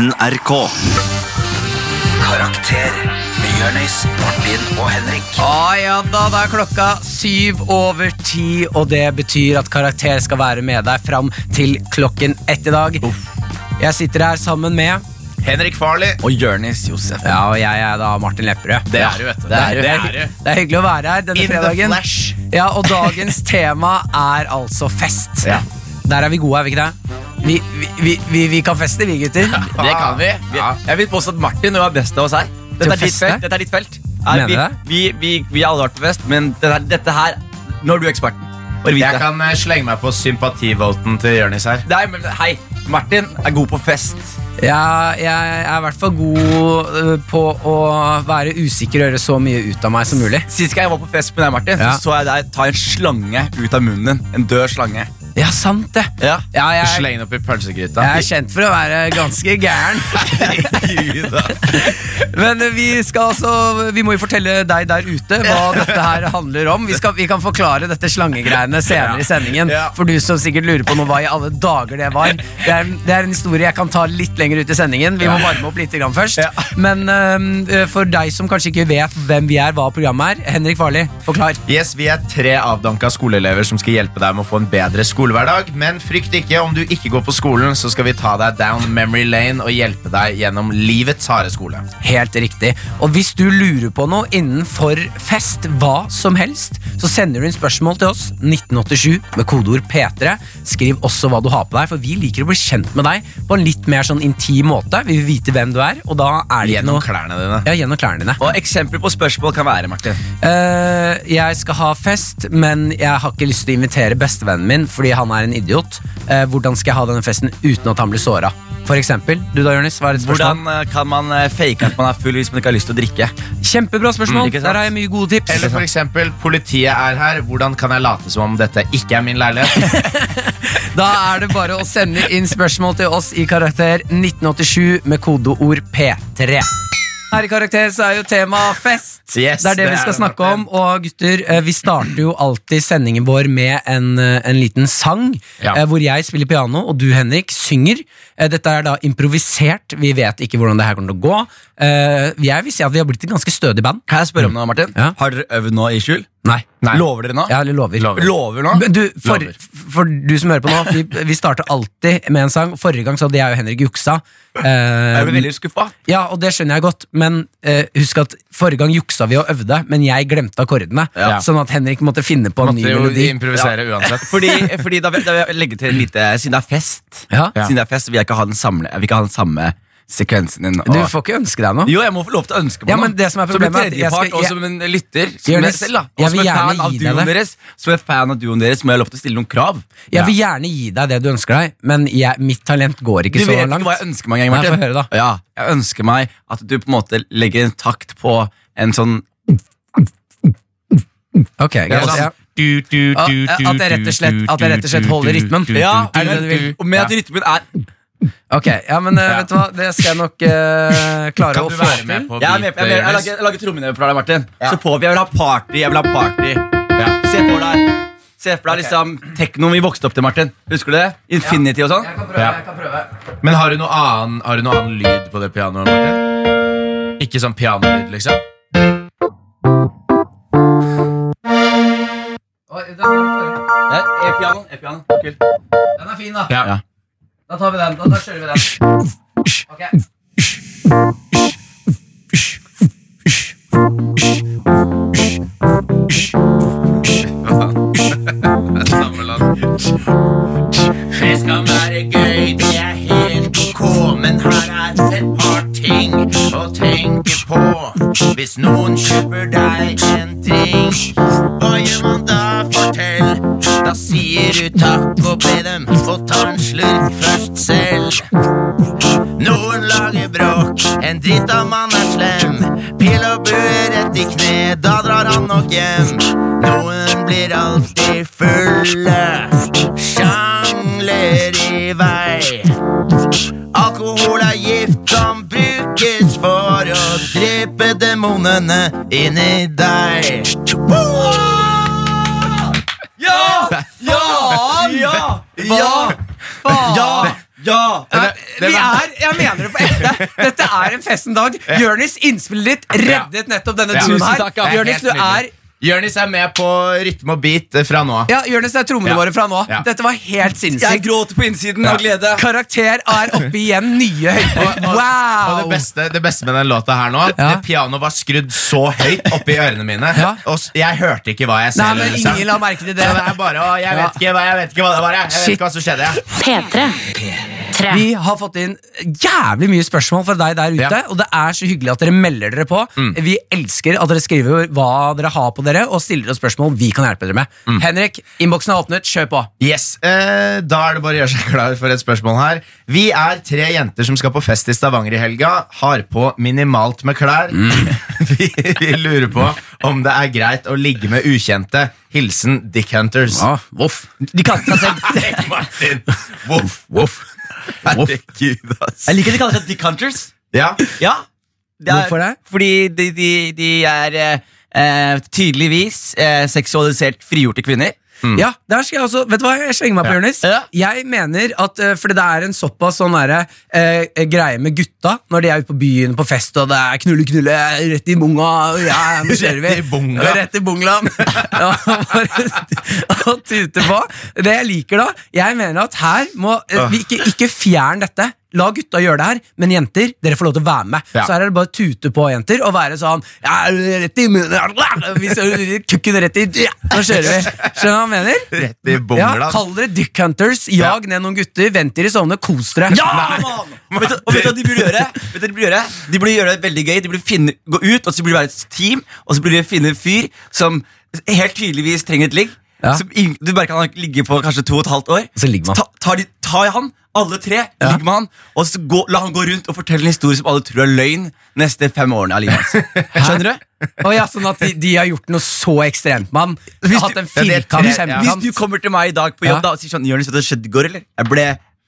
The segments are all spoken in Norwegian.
NRK. Karakter med Martin og Henrik. Å ja da, da er klokka syv over ti, og det betyr at Karakter skal være med deg fram til klokken ett i dag. Jeg sitter her sammen med Henrik Farley og Jørnis Josef. Ja, og jeg er da Martin Lepperød. Det er du, vet du. Det er, Det det, er det er hyggelig å være her denne In the flash. flesh. Ja, og dagens tema er altså fest. Ja. Der er vi gode, er vi ikke det? Vi, vi, vi, vi, kan feste, vi gutter. Det kan vi. vi Jeg vil påstå at Martin er best av oss her. Dette er ditt felt. Dette er ditt felt. Vi, vi, vi, vi har alle vært på fest, men dette, dette her Nå er du eksperten. Jeg kan eh, slenge meg på sympativolten til Jonis her. Nei, men hei, Martin er god på fest. Ja, jeg er i hvert fall god øh, på å være usikker og gjøre så mye ut av meg som mulig. Sist gang jeg var på fest med deg, Martin, Ja. så så jeg deg ta en slange ut av munnen din. En død slange. Ja, sant det. Ja. Ja, jeg, Sleng den opp i pølsegryta. jeg er kjent for å være ganske gæren. Men vi skal altså Vi må jo fortelle deg der ute hva dette her handler om. Vi, skal, vi kan forklare dette slangegreiene senere i sendingen. Ja. For du som sikkert lurer på noe, hva i alle dager det var. Det er, det er en historie jeg kan ta litt lenger ut i sendingen. Vi må varme opp litt grann først. Ja. Men øh, for deg som kanskje ikke vet hvem vi er, hva programmet er, Henrik Farli, forklar. Yes, Vi er tre avdanka skoleelever som skal hjelpe deg med å få en bedre skolehverdag. Men frykt ikke, om du ikke går på skolen, så skal vi ta deg down memory lane og hjelpe deg gjennom livets harde skole. Helt riktig. Og hvis du lurer på noe innenfor fest, hva som helst, så sender du inn spørsmål til oss 1987 med kodeord P3. Skriv også hva du har på deg, for vi liker å bli kjent med deg på en litt mer sånn intim måte. Vi vil vite hvem du er, og da er det Gjennom noe klærne dine. ja, gjennom klærne dine. Og eksempler på spørsmål kan være, Martin. Uh, jeg skal ha fest, men jeg har ikke lyst til å invitere bestevennen min fordi han er en idiot. Eh, hvordan skal jeg ha denne festen uten at han blir såra? For eksempel. Du da, Jonis? Hva er et spørsmål? Hvordan eh, kan man eh, fake at man er full hvis man ikke har lyst til å drikke? Kjempebra spørsmål. Mm. Der har jeg mye gode tips. Eller for eksempel, politiet er her. Hvordan kan jeg late som om dette ikke er min leilighet? Da er det bare å sende inn spørsmål til oss i karakter 1987 med kodeord P3. Her i Karakter så er jo tema fest. Yes, det er det, det vi skal snakke om. Og gutter, eh, vi starter jo alltid sendingen vår med en, eh, en liten sang. Ja. eh, Hvor jeg spiller piano, og du, Henrik, synger. Dette er da improvisert. Vi vet ikke hvordan det her kommer til å gå. Jeg vil si at vi har blitt et ganske stødig band. Kan jeg spørre om noe, Martin? Ja. Har dere øvd nå i skjul? Nei. Nei. Lover dere nå? Jeg lover. Lover. Lover nå? Du, for, Lover. for du som hører på nå, vi, vi starter alltid med en sang. Forrige gang så hadde jeg og Henrik juksa. Uh, Jeg ble veldig skuffa. ja, og det skjønner jeg godt, men uh, husk at forrige gang juksa vi og øvde, men jeg glemte akkordene. Ja. Sånn at Henrik måtte finne på en ny Måtte jo melodi. improvisere uansett. Fordi, fordi da, vil- da vil jeg legge til en eh, Siden det er fest, Ja. Ja. Siden det er fest vil jeg ikke ha den, samle, jeg vil ikke ha den samme sekvensen din. Du får ikke ønske deg noe. Jo, jeg må få lov til å ønske meg Ja, noe. men det som er Som en problemet at jeg tredjepart og som en lytter. Som jeg selv, da. Og som en fan av duoen det. deres, som en fan av duoen deres må jeg ha lov til å stille noen krav. Jeg vil gjerne gi deg det du ønsker deg, men jeg, mitt talent går ikke Du så vet ikke hva jeg ønsker meg engang, Martin. høre da. Ja, jeg ønsker meg at du på en måte legger en takt på en sånn Ok, greit. Ja. Du, du, At- du, du, at jeg rett og slett- at jeg rett og slett holder rytmen. Ja, du, du? Og med at rytmen er Ok, ja, men eh, vet du hva? det skal jeg nok uh, klare Kan å få være med til. på Jeg med, jeg, er jeg, lager, jeg lager trommene for deg, Martin. Ja. Så på vi, jeg vil ha party. Jeg vil ha party Ja. Se for deg Se for deg liksom teknoen vi vokste opp til, Martin. Husker du det? Infinity og sånn. Jeg kan prøve, Ja. jeg kan prøve. Men har du noe annen, har du noe annen lyd på det pianoet, Martin? Ikke sånn pianolyd, liksom? Er E-piano. E-piano. Kult. den er fin, da. Ja. Da tar vi den. Da, da kjører vi den. Ok. Det skal være gøy, det er helt ok, men her er et par ting å tenke på. Hvis noen kjøper deg en drink, hva gjør man da? Fortell. Da sier du takk og be dem få ta en slurk først selv. Noen lager bråk, en dritt av mann er slem. Pil og bue rett i kne, da drar han nok hjem. Noen blir alltid fulle, sjangler i vei. Alkohol er gift som brukes for å drepe demonene inni deg. Ja! Ja! Ja! Ja! Ja! Det, det, vi er, jeg mener det på ekte. Dette er en festen dag. Jonis, innspillet ditt reddet nettopp denne Tusen her. takk, ja. Jonis, du er Jonis er med på rytme og beat eh, fra nå av. ja, Jonis, er trommene Ja. våre fra nå. Ja. Dette var helt Jeg sinnssykt. gråter på innsiden Ja. av glede. Karakter er oppe igjen nye høyder. Og Wow! det beste, det beste med den låta her nå Ja. Det pianoet var skrudd så høyt oppi ørene mine. Ja. Og s- jeg hørte ikke hva jeg Nei, selv men ingen la merke til det. Så det er bare, å, jeg, vet ikke, hva- jeg vet ikke hva det var. Jeg, jeg vet Shit. ikke hva som skjedde. jeg. P3. Tre. Vi har fått inn jævlig mye spørsmål fra deg der ute, Ja. Mm. og det er så hyggelig at dere melder dere på. Vi elsker at dere skriver hva dere har på dere, og stiller oss spørsmål vi kan hjelpe dere med. Mm. Henrik, innboksen er åpnet. Kjør på. Yes, eh, Da er det bare å gjøre seg klar for et spørsmål her. Vi er tre jenter som skal på fest i Stavanger i helga. Har på minimalt med klær. vi, vi lurer på om det er greit å ligge med ukjente. Hilsen Dick Hunters. voff. De kaller seg selv Martin. Voff, voff. Herregud, ass. Jeg liker at de kaller seg Dick Hunters. Ja, Ja. Det er, Hvorfor det? Fordi de, de, de er eh, eh, tydeligvis eh, seksualisert frigjorte kvinner. Ja, der skal jeg også Vet du hva, jeg slenger meg på, Ja. Jonis. Ja. Jeg mener at eh, Fordi det er en såpass sånn derre eh, greie med gutta når de er ute på byen på fest, og det er knulle, knulle, rett i bunga, ja, nå kjører vi. Rett i bunga. Rett i bungland. og tute på. Det jeg liker da, jeg mener at her må eh, vi ikke, ikke fjern dette. La gutta gjøre det her, men jenter, dere får lov til å være med. Ja. Så her er det bare å tute på, jenter, og være sånn ja, Rett i munnen Kukken rett i ja, Nå kjører vi. Skjønner du hva jeg mener? rett i Ja, bungland. Kall dere Dick Hunters, jag ned noen gutter, vent til de sovner, kos dere. Ja, man! Og vet, du- og vet du hva de burde gjøre? Vet du hva De burde gjøre De burde gjøre det veldig gøy. De burde finne, gå ut, og så burde de være et team, og så burde de finne en fyr som helt tydeligvis trenger et ligg. Ja. Som du bare kan ligge på kanskje to og et halvt år. Så ligger man. Ta, tar de, ta han, alle tre, ligger med han, og så gå, la han gå rundt og fortelle en historie som alle tror er løgn neste fem årene av livet hans. Skjønner du? Og ja, sånn at de, de har gjort noe så ekstremt, Man Hvis har hatt en Ja, firkant, ja. Hvis du kommer til meg i dag på jobb Ja. da, og sier sånn Jonis, hva skjedde i går, eller? Jeg ble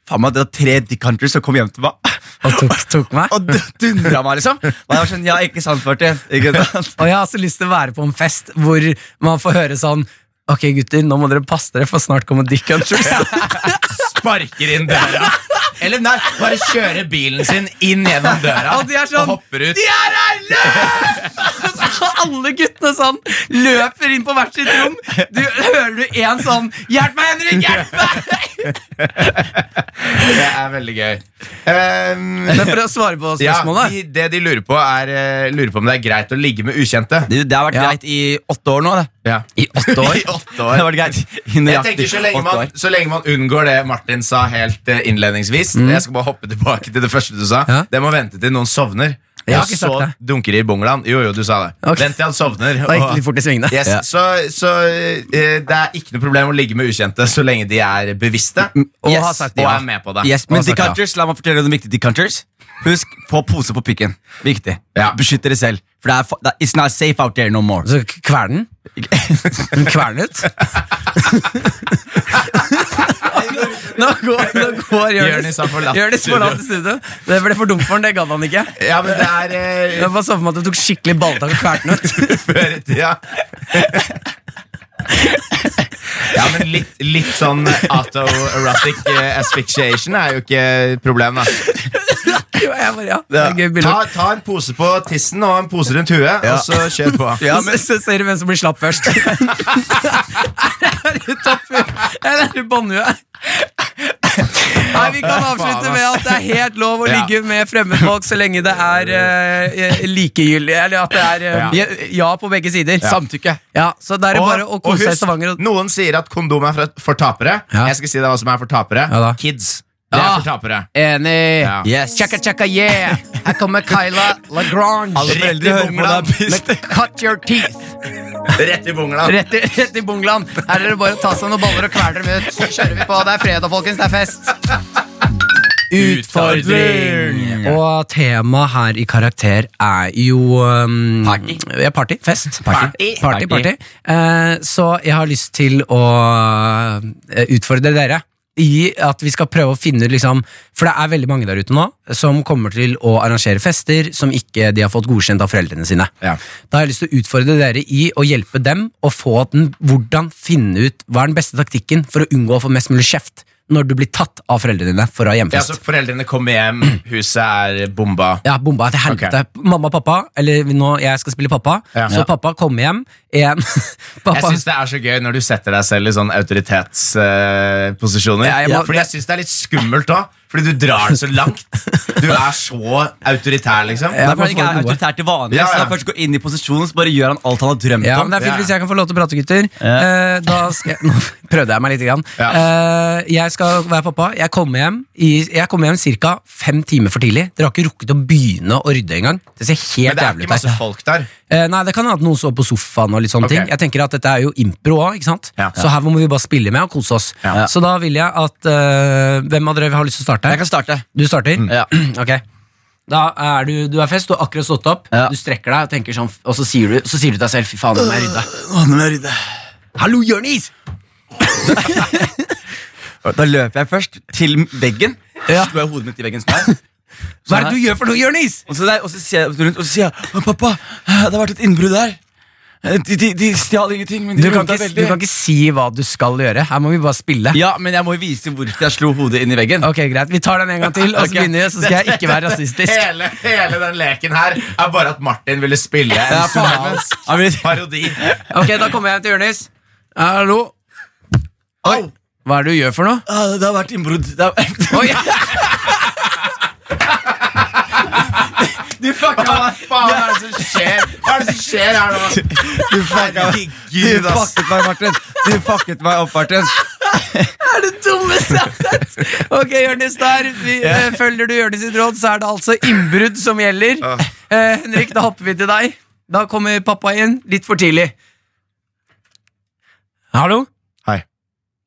Faen meg, det var tre Dick Hunters som kom hjem til meg. Og tok, tok meg. Og dundra meg, liksom. Og jeg var sånn, ja, ikke sant, Martin. Ikke sant? Og jeg har så lyst til å være på en fest hvor man får høre sånn Ok, gutter, nå må dere passe dere, for snart kommer Dick Hunters. Sparker inn døra. Eller nei, bare kjører bilen sin inn gjennom døra Og sånn, og hopper ut. De er her! Alle guttene sånn løper inn på hvert sitt rom. Du hører du en sånn Hjelp meg, Henrik! Hjelp meg! Det er veldig gøy. Um, Men for å svare på ja, de, det de lurer på, er eh, lurer på om det er greit å ligge med ukjente. Det, det har vært Ja. greit i åtte år nå, det. Ja. I åtte år. I åtte år. Det var greit Jeg tenker så lenge, man, så lenge man unngår det Martin sa helt innledningsvis innledningsvis Jeg skal bare hoppe tilbake til det første du sa. Mm. Ja. Det må vente til noen sovner. Jeg har ikke sagt det. så dunker i bungalowen. Jo, jo, du sa det. Okay. Vent til han sovner. Da gikk litt fort i svingene. Yes, Ja. Så, så uh, det er ikke noe problem å ligge med ukjente så lenge de er bevisste Og Yes. har sagt og ja. er med på det. Yes, men Hva Dick sa jeg? Hunters, la meg fortelle deg noe viktig. Decanters. Husk, få pose på pikken. Viktig. Ja. Beskytt dere selv. For det er, det it's not safe out there no more. Så kvernen? Kvern kvernet? nå går, nå går Jonis Jonis har forlatt Jonis forlater studio. Det ble for dumt for han, det gadd han ikke. Ja, men det er eh, Jeg bare så for meg at du tok skikkelig balltak og kvalte den ut. før i tida. Ja, men litt, litt sånn autoerotic eh, asphyxiation er jo ikke et problem, da. Jo, bare, ja. Ta, ta en pose på tissen og en pose rundt huet, og så kjør på. Ja, men så ser du hvem som blir slapp først. er det topphuet? Eller er det båndhuet? Nei, Vi kan avslutte med at det er helt lov å ligge med fremmedfolk så lenge det er uh, likegyldig. Eller at det er uh, ja. Ja. på begge sider. Samtykke. Ja, Så det er og, bare å kose seg i Stavanger. Noen sier at kondom er for, tapere. Ja. Jeg skal si det hva som er for tapere. Ja. Kids. Det er for tapere. Enig. Ja. Yes. Chaka chaka yeah. Her kommer Kyla Lagrange. Alle foreldre hører på deg. Cut your teeth. Rett i bungland. Rett i, rett i bungland. Her er det bare å ta seg noen baller og kvele dem ut. Så kjører vi på. Det er fredag, folkens. Det er fest. Utfordring! Og temaet her i Karakter er jo um, Party. Ja, party. Fest. Party. Party, party. Eh, så jeg har lyst til å eh, utfordre dere i at vi skal prøve å finne ut liksom, For det er veldig mange der ute nå som kommer til å arrangere fester som ikke de har fått godkjent av foreldrene sine. Ja. Da har jeg lyst til å utfordre dere i å hjelpe dem å få den, hvordan finne ut hva er den beste taktikken for å unngå å få mest mulig kjeft når du blir tatt av foreldrene dine for å ha Ja, så Foreldrene kommer hjem, huset er bomba. Ja, bomba til helvete. Mamma og pappa, eller nå jeg skal spille pappa, Ja. så pappa kommer hjem en Jeg syns det er så gøy når du setter deg selv i sånn autoritetsposisjoner. Ja, jeg fordi jeg syns det er litt skummelt òg. Fordi du drar det så langt. Du er så autoritær, liksom. Ja, Det er han ikke er autoritær til vanlig. Ja, Så ja. når han først går inn i posisjonen, så bare gjør han alt han har drømt Ja, om. men det er fint Ja. hvis jeg kan få lov til å prate, gutter. Uh, da skal jeg, nå prøvde jeg meg litt. Grann. Ja. Eh, jeg skal være pappa. Jeg kommer hjem i, Jeg kommer hjem ca. fem timer for tidlig. Dere har ikke rukket å begynne å rydde engang. Det ser helt jævlig ut. Men det er ikke masse folk der. Uh, nei, det kan hende at noen står på sofaen og litt sånne okay. ting. Jeg tenker at dette er jo impro òg, ikke sant? Så her må vi bare spille med og kose oss. Ja. Så da vil jeg at Hvem av dere har lyst til å starte? Jeg kan starte. Du starter? Ja. ok. Da er du, du er fest, du har akkurat stått opp, Ja. du strekker deg og tenker sånn, og så sier du, så sier du til deg selv fy faen, nå må jeg rydde. Å, nå må jeg rydde. Hallo, Jonis! Da løper jeg først til veggen. Ja. Slår jeg hodet mitt i veggen sånn her. Hva er det du gjør for noe, Jonis? Og så, og så sier jeg og så sier jeg Pappa, det har vært et innbrudd her. De, de, de stjal ingenting, men de Du kan, ikke, veldig. du kan ikke si hva du skal gjøre. Her må vi bare spille. Ja, men jeg må vise hvorfor jeg slo hodet inn i veggen. Ok, greit. Vi tar den en gang til, og så begynner vi, så skal jeg ikke være rasistisk. Hele, hele den leken her er bare at Martin ville spille en Ja, somalisk parodi. Ok, da kommer jeg hjem til Jonis. Hallo. Oi. Hva er det du gjør for noe? Ah, det har vært innbrudd. Har- Oi. Du fucka Hva meg! faen er det som skjer? Hva er det som skjer her nå? Du fucka meg. Du fucket meg, Martin. Du fucket meg opp, Martin. er det dummeste jeg har sett! Ok, Jørnis der. Vi, eh, følger du Jørnis sitt råd, så er det altså innbrudd som gjelder. Eh, Henrik, da hopper vi til deg. Da kommer pappa inn litt for tidlig. Hallo? Hei.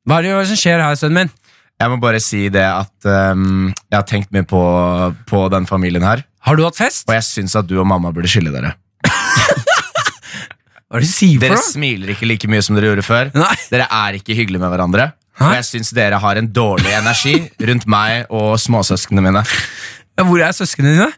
Hva er det som skjer her, sønnen min? Jeg må bare si det at um, jeg har tenkt mye på, på den familien her. Har du hatt fest? Og jeg syns at du og mamma burde skille dere. Hva er det du sier for Dere smiler ikke like mye som dere gjorde før. Nei. Dere er ikke hyggelige med hverandre. Hæ? Og jeg syns dere har en dårlig energi rundt meg og småsøsknene mine. Ja, hvor er søsknene dine?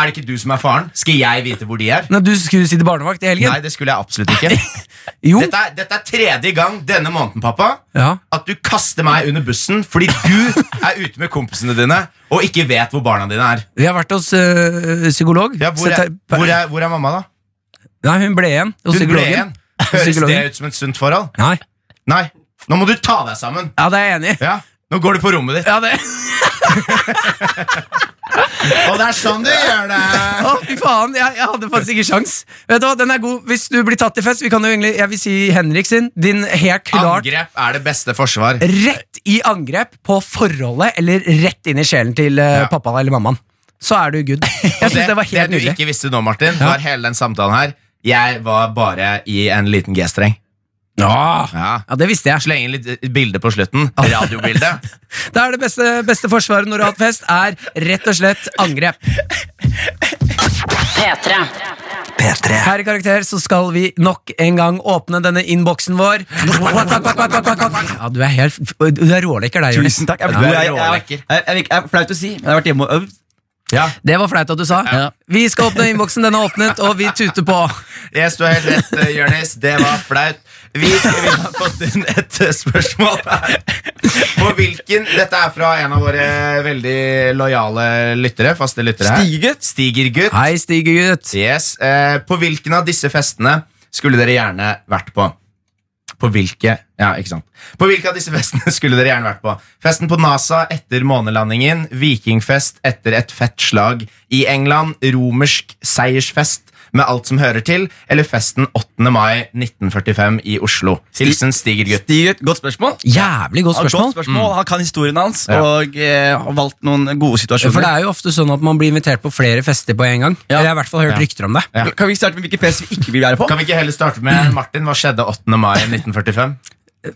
Er det ikke du som er faren? Skal jeg vite hvor de er? Nei, du skulle sitte barnevakt i helgen. Nei, det skulle jeg absolutt ikke. Jo. Dette er, dette er tredje gang denne måneden, pappa, Ja. at du kaster meg under bussen fordi du er ute med kompisene dine og ikke vet hvor barna dine er. Vi har vært hos øh, psykolog. Ja, hvor, er, hvor, er, hvor er mamma, da? Nei, hun ble igjen hos Hun ble psykologen. igjen. Høres Psykologen. det ut som et sunt forhold? Nei. Nei. Nå må du ta deg sammen. Ja, det er jeg enig i. Ja, Nå går du på rommet ditt. Ja, det. Og det er sånn du gjør det! Å, fy faen, jeg, jeg hadde faktisk ikke sjans Vet du hva, den er god Hvis du blir tatt i fest, vi kan jo egentlig Jeg vil si Henrik sin Din helt klart Angrep er det beste forsvar. Rett i angrep på forholdet Eller rett inn i sjelen til uh, Ja. pappaen eller mammaen Så er du good Jeg Og synes det var det du nydelig ikke visste nå, Martin, var hele den samtalen her. Jeg var bare i en liten G-streng. Ja. Ja. ja, det visste jeg Sleng inn litt eh, bilde på slutten. Radiobilde. Det er det beste, beste forsvaret når du har hatt fest Er rett og slett angrep P3. P3. Her i Karakter så skal vi nok en gang åpne denne innboksen vår Ja, du er helt Du er rålekker deg, Jonis Tusen takk. Jeg, Ja, du er jeg, jeg, jeg, rålekker. jeg, jeg, jeg, er flaut å si, men jeg har vært hjemme og øvd. Ja, Det var flaut at du sa Ja. Vi skal åpne innboksen, den er åpnet Og vi tuter på Yes, du har helt rett, eh, Jonis. Det var flaut. Vi, vi har fått inn et eh, spørsmål her. På hvilken Dette er fra en av våre veldig lojale lyttere. Faste lyttere her. Stigegutt. Stigergutt. Hei, Stigergutt. Yes. Eh, på hvilken av disse festene skulle dere gjerne vært på? På hvilke Ja, ikke sant. På hvilke av disse festene skulle dere gjerne vært på? Festen på NASA etter månelandingen, vikingfest etter et fett slag i England, romersk seiersfest med alt som hører til, eller festen 8. mai 1945 i Oslo? Hilsen Stigergutt. Stigert, godt spørsmål. Jævlig godt Ja, spørsmål Godt spørsmål. Han kan historien hans Ja. og eh, har valgt noen gode situasjoner. For det er jo ofte sånn at man blir invitert på flere fester på en gang Ja. Jeg har i hvert fall hørt Ja. rykter om det Ja. Kan vi starte med hvilken fest vi ikke vil være på? Kan vi ikke heller starte med Martin? Hva skjedde 8. mai 1945?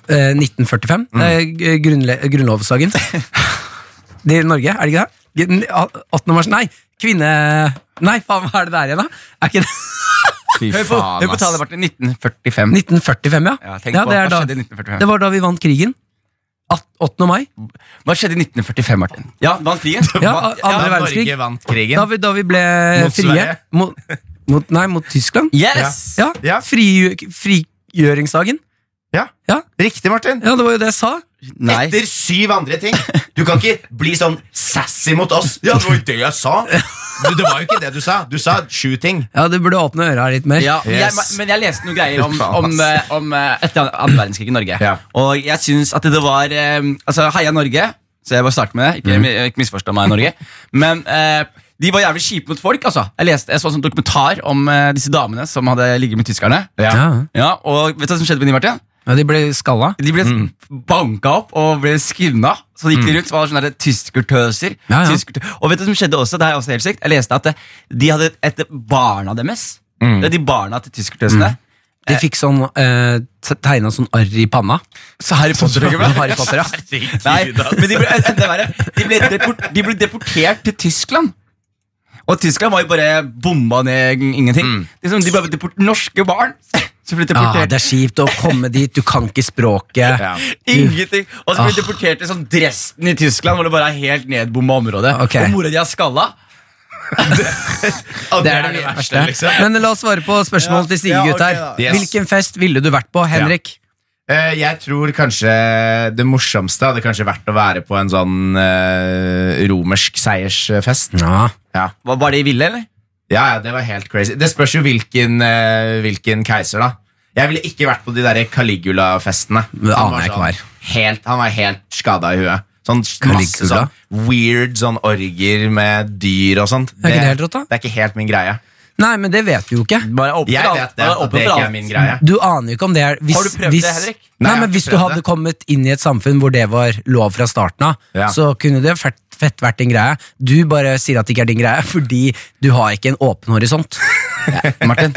eh, 1945 Mm. eh, grunnle Grunnlovsdagen Det er Norge, er det ikke det? 8. mars, nei Kvinne... Nei, faen, hva er det der igjen da? Er ikke det? Fy Hør på, hør på ass. tallet, Martin. 1945. 1945, ja Ja, tenk ja, på, det, da, skjedde i 1945? det var da vi vant krigen 8. mai Hva skjedde i 1945, Martin? Ja, vant krigen? Ja, andre verdenskrig Norge vant krigen. da vi, da vi ble Mot frie Sverige. mot, mot, Nei, mot Tyskland Yes! Ja, Ja. fri, frigjøringsdagen Ja. Ja. Riktig, Martin. Ja, det var jo det jeg sa Nei. Etter syv andre ting. Du kan ikke bli sånn sassy mot oss. Ja, det var jo det jeg sa. Du, det var jo ikke det du sa. Du sa sju ting. Ja, Du burde åpne øra litt mer. Ja, men, Yes. jeg, men jeg leste noen greier om, om, eh, om eh, etter annen verdenskrig i Norge. Ja. Og jeg syns at det var eh, Altså, Heia Norge, så jeg bare starter med det. Ikke, Mm. ikke misforstå meg, Norge. Men eh, de var jævlig kjipe mot folk. altså Jeg leste, jeg så en sånn dokumentar om eh, disse damene som hadde ligget med tyskerne. Ja. Ja, og vet du hva som skjedde med de, Martin? Ja, De ble skalla. De ble Mm. banka opp og ble skivna. Så gikk de rundt så var det sånne tyskertøser. Ja, ja. Tysker Og vet du hva som skjedde også? Det er også helt sykt Jeg leste at eh, de hadde et barna deres. Mm. Det er de barna til tyskertøsene. De fikk sånn eh, tegna sånn arr i panna. Så Harry Potter, så, Harry Potter, ja. Nei, men de ble, enda verre. De ble, deport, de ble deportert til Tyskland. Og Tyskland var jo bare bomba ned ingenting. Liksom, de ble deport, norske barn som ble Ja, deportert. det er kjipt å komme dit, du kan ikke språket. Ja. Ingenting. Og så blir de Ah. deportert til sånn Dresden i Tyskland, hvor det bare er helt nedbomba område. Okay. Og mora di er skalla. Og Det er det verste. liksom. Men la oss svare på spørsmål til Stige, Ja, ok, gutter. da. Yes. Hvilken fest ville du vært på, Henrik? Uh, jeg tror kanskje det morsomste hadde kanskje vært å være på en sånn uh, romersk seiersfest. Ja. Ja. Var, var det i ville, eller? Ja, ja, det var helt crazy. Det spørs jo hvilken, eh, hvilken keiser, da. Jeg ville ikke vært på de der Caligula-festene. Det aner jeg ikke sånn hva er. Helt, han var helt skada i huet. Sånn masse Caligula? sånn weird sånn orger med dyr og sånt. Er ikke det helt rått, da? det er ikke helt min greie. Nei, men det vet du jo ikke. Bare åpen Jeg for alt. vet det, Bare at åpen det for ikke alt. er min greie. Du aner jo ikke om det er hvis, Har du prøvd hvis, det, Henrik? Nei, Nei, jeg har men ikke Hvis du prøvd hadde det. kommet inn i et samfunn hvor det var lov fra starten av, Ja. så kunne det fett, fett vært din greie. Du bare sier at det ikke er din greie fordi du har ikke en åpen horisont. Martin,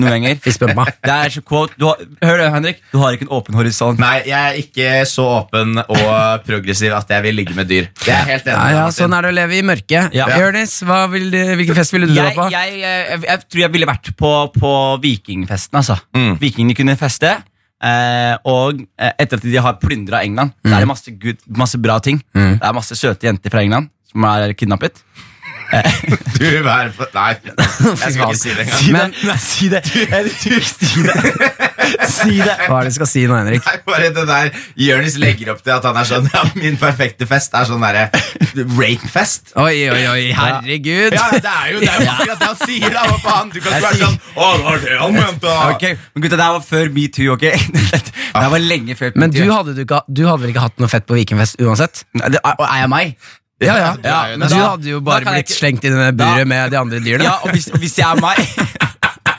noen ganger. Det er så quote du har, Hør det, Henrik. Du har ikke en åpen horisont. Nei, jeg er ikke så åpen og progressiv at jeg vil ligge med dyr. Det er helt enig Ja, ja, sånn er det å leve i mørket. Ja. Jonis, hvilken fest ville du Jeg, dra på? jeg, jeg, jeg tror jeg ville vært på, på vikingfesten. Altså. Mm. Vikingene kunne feste. Eh, og eh, etter at de har plyndra England, Det er masse, good, masse bra ting. Det er masse søte jenter fra England som er kidnappet. Du vær på Nei, jeg skal ikke si det engang. Men si det! si det! si det! hva er det du skal si nå, Henrik? Nei, bare det der Jonis legger opp til at han er sånn ja, Min perfekte fest er sånn derre rapefest. Oi, oi, oi, herregud. Ja, det er jo det er jo akkurat det han sier, da! Hva faen? Du kan ikke være sånn Å, det var det han mente! Ok, men gutta, Det her var før metoo. ok? Det her var lenge før Men du metoo. hadde, du, ikke, du hadde vel ikke hatt noe fett på Vikingfest uansett? Nei, det er, og er jeg meg? Ja, ja. Ja, Men du hadde jo bare blitt ikke- slengt inn i denne buret med de andre dyrene. Ja, og hvis, hvis jeg er meg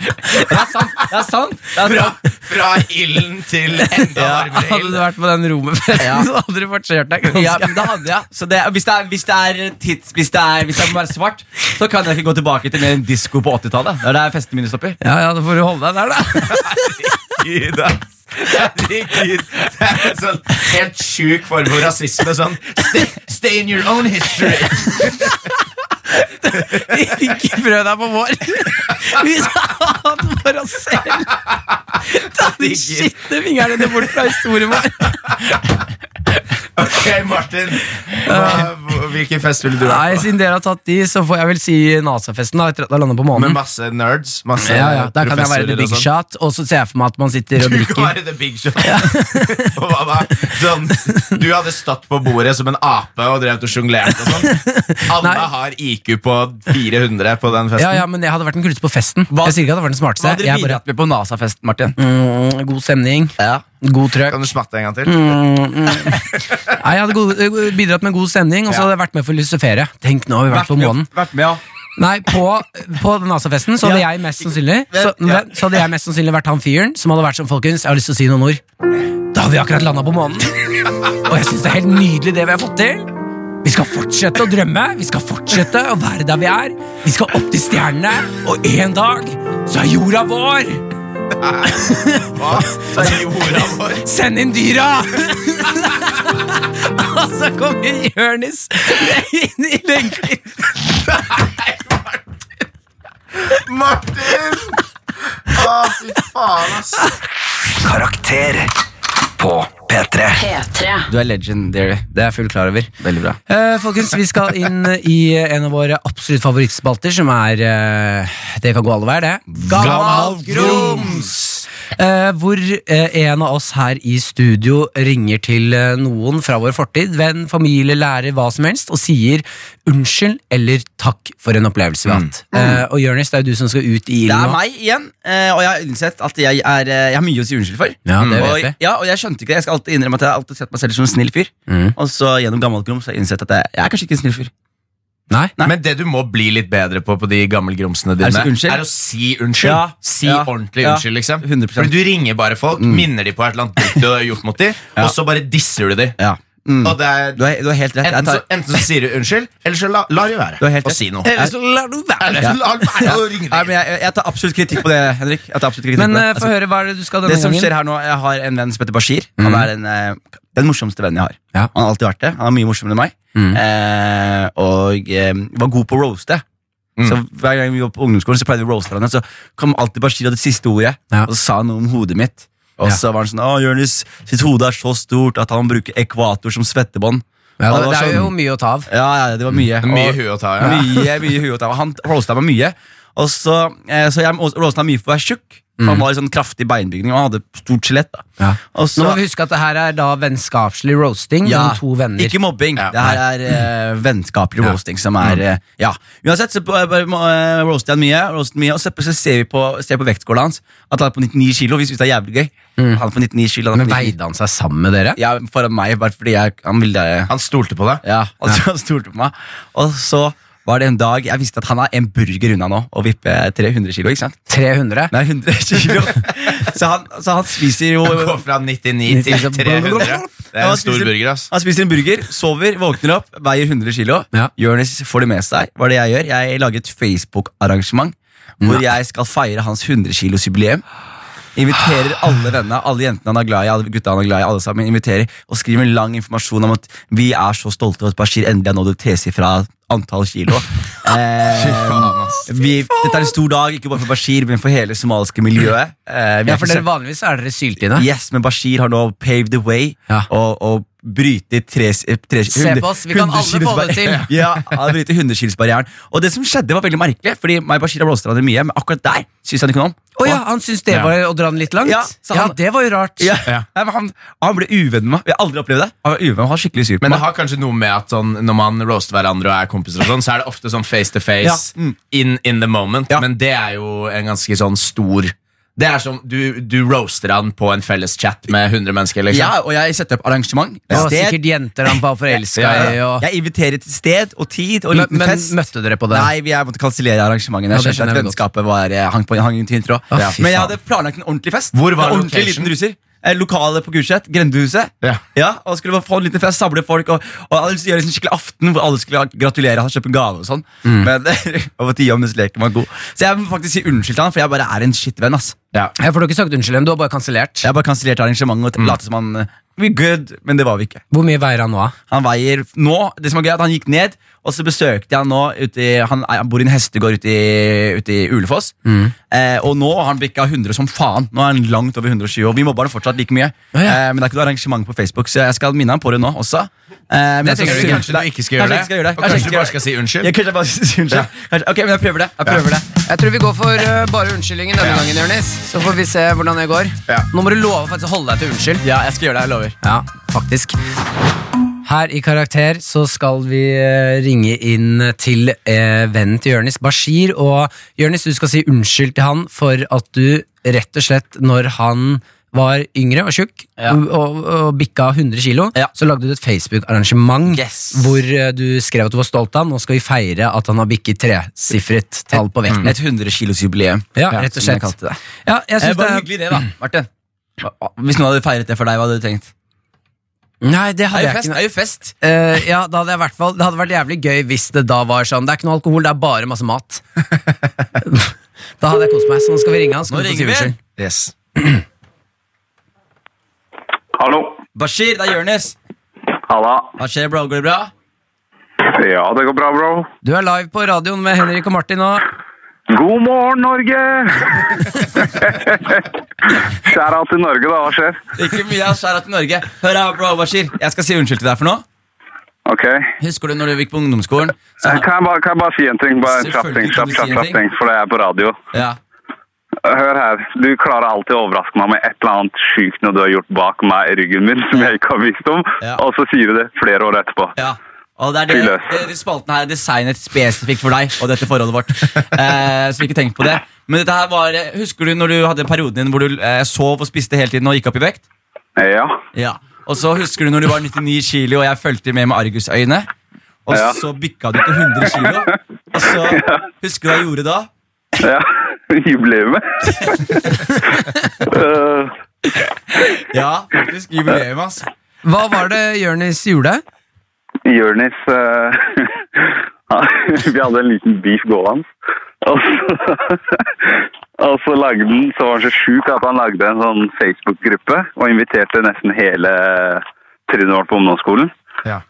Det er sant! Det er sant, det er Fra, sant. fra ilden til enda varmere Hadde du vært på den romerfesten, Ja. så hadde du fortsatt kjørt deg ganske Ja, men det hadde jeg. Så det, hvis, det er, hvis, det er tids, hvis, det er, hvis det må være svart, så kan jeg ikke gå tilbake til mer enn disko på 80-tallet. Det er der festene mine stopper. Ja, ja, da får du holde deg der, da. Herregud, ass. Herregud. Det er en sånn helt sjuk form for rasisme. Sånn stay, stay in your own history. Ikke prøv deg på vår. Vi sa han for oss selv. Ta de skitne fingrene dine bort fra historien vår. Ok, Martin. Hva, hvilken fest ville du Nei, vært på? Siden dere har tatt de, så får jeg vel si NASA-festen. da, etter at jeg landet på Med masse nerds? Masse Ja, ja, Der kan jeg være the big og sånn. shot, og så ser jeg for meg at man sitter og Du kan drikker. være the big shot. Og hva da? Sånn, du hadde stått på bordet som en ape og drevet og sjonglert og sånn. Alle Nei. har IQ på 400 på den festen. Ja, ja, men jeg hadde vært den kuleste på festen. Hva- Jeg sier ikke at det var den Hva smarteste. hadde dere Jeg bare, bidratt med på NASA-festen, Martin? mm, god stemning, Ja. god trøkk. Kan du smatte en gang til? Mm, mm. Nei, jeg hadde god, bidratt med god stemning, og så hadde jeg vært med for å filosofere. Tenk, nå har vi vært på månen. Vært med, ja. Nei, på, på NASA-festen så Ja. så, Ja. så hadde jeg mest sannsynlig vært han fyren som hadde vært som folkens. Jeg har lyst til å si noen ord. Da hadde vi akkurat landa på månen. Og jeg syns det er helt nydelig det vi har fått til. Vi skal fortsette å drømme, vi skal fortsette å være der vi er. Vi skal opp til stjernene, og en dag så er jorda vår. Hva? Ta i jorda vår. Send inn dyra! Og så kommer Jonis inn i lenken. Martin! Å, fy faen, ass. Karakter P3. P3. Du er legendary. Det er jeg fullt klar over. Veldig bra. Eh, folkens, vi skal inn i en av våre absolutt favorittspalter, som er eh, Det kan gå alle veier, det. Gammalt grums! Eh, hvor eh, en av oss her i studio ringer til eh, noen fra vår fortid, venn, familie, lærer, hva som helst, og sier unnskyld eller takk for en opplevelse vi har hatt. Eh, og Jonis, det er jo du som skal ut i Det ilden er nå. meg igjen, eh, og jeg har innsett at jeg, er, eh, jeg har mye å si unnskyld for. Ja, det og, vet vi. Ja, og jeg skjønte ikke det. Jeg skal alltid innrømme at jeg har alltid sett meg selv som en snill fyr. Mm. Og så gjennom gammelt grums har jeg innsett at jeg, jeg er kanskje ikke en snill fyr. Nei? Nei. Men det du må bli litt bedre på på de gammelgrumsene Er dine, å si er å si unnskyld. Ja, Si ja, ordentlig ja. unnskyld, liksom. 100%. Fordi du ringer bare folk, minner de på et eller annet du har gjort mot dem, og så bare disser du dem. Ja. Mm. Og det er Du, er, du er helt rett. Enten, Enten så, enten så sier du unnskyld, eller så la, lar du være Du å si noe. Eller så lar du være. ja. så lar du være å ringe men jeg, jeg tar absolutt kritikk på det, Henrik. Jeg tar absolutt kritikk Men på det. eh, Altså, få høre, hva er det du skal denne det som skjer her nå, Jeg har en venn som heter Bashir. Han er en, eh, den morsomste vennen jeg har. Ja. Han har alltid vært det. Han er mye morsommere enn meg. Mm. Eh, og eh, var god på å roaste. Mm. Så Hver gang vi var på ungdomsskolen, Så pleide vi å roaste hverandre. Så kom alltid Bashir og det siste ordet, Ja. og så sa han noe om hodet mitt. Og Ja. så var han sånn Å, Jonis sitt hode er så stort at han bruker ekvator som svettebånd. Ja, det, det det er jo sånn- mye å ta av. Ja, ja, det var mye. Mye Og- hue å ta, ja. mye, mye huet av. Han roasta meg mye. Og så, eh, så jeg roasta mye for å være tjukk. Han var i sånn kraftig beinbygning og han hadde stort skjelett. Ja. Nå må vi huske at det her er da vennskapslig roasting ja, mellom to venner. Ikke mobbing. Ja, det her er uh, vennskapelig Ja. roasting som er uh, Ja. Uansett så bare, bare, uh, roaster han mye, roaster mye og så, så ser vi på, ser på vektskåla hans at han er på 99 kilo. Vi synes det er jævlig gøy. Han er på 99 kilo. Men veide han seg sammen med dere? Ja, foran meg, bare fordi jeg, han ville Han stolte på deg. Ja, altså, han stolte på meg. Og så var det en dag Jeg visste at han er en burger unna nå å vippe 300 kilo. ikke sant? 300? Nei, 100 kilo. så, han, så han spiser jo Gå fra 99 til 300. Det er en stor spiser- burger, ass. Han spiser en burger, sover, våkner opp, veier 100 kilo. Ja. Jonis får det med seg. Hva er det jeg gjør? Jeg lager et Facebook-arrangement hvor jeg skal feire hans 100 kilos jubileum. Inviterer alle vennene, alle jentene han er glad i, alle gutta han er glad i, alle sammen. Inviterer og skriver lang informasjon om at vi er så stolte av at Bashir endelig har nådd et tesifra antall kilo. Eh, vi, dette er en stor dag, ikke bare for Bashir, men for hele somaliske miljøet. Eh, Ja, for dere Vanligvis er dere syltynne. Yes, men Bashir har nå paved the way Ja. og, og bryter tre, tre, Se på oss, vi kan alle få det til. Ja, han bryter 100-kilosbarrieren. Og det som skjedde, var veldig merkelig, Fordi meg og Bashir har blåst hverandre mye, men akkurat der syns han ikke noe om. Å ja, han syntes det Ja. var å dra den litt langt? Ja, Ja, så han- det var jo rart. Ja. Ja. Nei, men han, han ble uvenn med meg. Vi har aldri opplevd det. Han var uvenn han var skikkelig sur på Men det har kanskje noe med at sånn, når man roaster hverandre og er kompiser, og sånn, så er det ofte sånn face to face, Ja. Mm. in, in the moment. Ja. Men det er jo en ganske sånn stor Det er som du, du roaster han på en felles chat med 100 mennesker. liksom Ja, og jeg setter opp arrangement. Det var Sted. sikkert jenter han var forelska Ja, i. Og... Jeg inviterer til sted og tid og Men, liten men fest. møtte dere på det? Nei, vi er måtte kansellere arrangementene. Ja, Jeg skjønte skjønner at jeg godt. vennskapet var, eh, hang på hang i en tynn tråd. Ja, fy Men jeg faen. hadde planlagt en ordentlig fest. Hvor var en ordentlig location? liten ruser. Eh, Lokale på Gulset. Grendehuset. Ja. ja. og skulle få en liten fest, samle folk. Og, og alle skulle gjøre en skikkelig aften hvor alle skulle gratulere han, kjøpe en gave og sånn. Mm. Men over tida om leken var god. Så jeg må faktisk si unnskyld til han, for jeg bare er en skittvenn. ass. Ja. Jeg får du ikke sagt unnskyld men du har bare kansellert. Jeg har bare kansellert arrangementet og lot som han eh, We good, men det var vi ikke. Hvor mye veier han nå? Han veier nå, det som er gøy at han gikk ned, og så besøkte jeg han nå ute i, han, han bor i en hestegård ute i, ute i Ulefoss. Mm. Eh, og nå har han bikka 100 som faen. Nå er han langt over 120, og vi mobber han fortsatt like mye. Oh, ja. Eh, men det er ikke noe arrangement på Facebook, så jeg skal minne han på det nå også. Eh, men jeg tenker du Kanskje du ikke skal gjøre det? skal gjøre det. Og Kanskje kanskje du bare skal si unnskyld? Jeg kanskje jeg bare skal si unnskyld. Kanskje, ok, men jeg prøver det. Jeg prøver det. Jeg tror vi går for uh, bare unnskyldningen denne gangen, Jonis. Så får vi se hvordan det går. Ja. Nå må du love faktisk å holde deg til unnskyld. Ja, jeg skal gjøre det. Jeg lover. Ja, faktisk. Her i Karakter så skal vi eh, ringe inn til eh, vennen til Jørnis, Bashir. Og Jørnis, du skal si unnskyld til han for at du rett og slett, når han var yngre og tjukk Ja. og, og, og bikka 100 kilo, Ja. så lagde du et Facebook-arrangement Yes. hvor eh, du skrev at du var stolt av han. Nå skal vi feire at han har bikket tresifret tall på vekten. Et 100 kilos jubileum. Ja, rett og jeg slett. det. Ja, jeg Eh, synes det er hyggelig det, da. Martin. Hvis noen hadde feiret det for deg, hva hadde du tenkt? Nei, det hadde jeg fest. ikke. Det er jo fest. Uh, ja, da hadde jeg fall Det hadde vært jævlig gøy hvis det da var sånn Det er ikke noe alkohol, det er bare masse mat. da hadde jeg kost meg. Så nå skal vi ringe han. Skal Nå ringer vi. Yes. Hallo. Bashir, det er Jonis. Halla. Hva skjer, bro? Går det bra? Ja, det går bra, bro. Du er live på radioen med Henrik og Martin nå. God morgen, Norge! Skjæra til Norge, da. Hva skjer? Ikke mye av skjæra til Norge. Hør her, bro, Bashir. Jeg skal si unnskyld til deg for noe. Ok. Husker du når du gikk på ungdomsskolen? Så, Kan jeg, bare, kan jeg bare si en ting? Bare en kjapp ting. Kjapp, kjapp, kjapp ting. for det er på radio. ja. hør her. Du klarer alltid å overraske meg med et eller annet sykt noe du har gjort bak meg i ryggen min som jeg ikke har visst om, Ja. og så sier du det flere år etterpå. Ja. Og det er det, det, det spalten her er designet spesifikt for deg og dette forholdet vårt. Eh, så ikke tenk på det. Men dette her var eh, Husker du når du hadde perioden din hvor du eh, sov og spiste hele tiden og gikk opp i vekt? Ja. Ja. Og så husker du når du var 99 kilo og jeg fulgte med med argusøyne. Og Ja. så bykka du til 100 kilo. Og så Husker du hva jeg gjorde da? ja. Jubileumet. uh, Ja, faktisk jubileum, altså. Hva var det Jonis gjorde? Jørnis uh, Vi hadde en liten beef gående. Og så, og så lagde han, så var han så sjuk at han lagde en sånn Facebook-gruppe og inviterte nesten hele trinnet vårt på ungdomsskolen. Ja.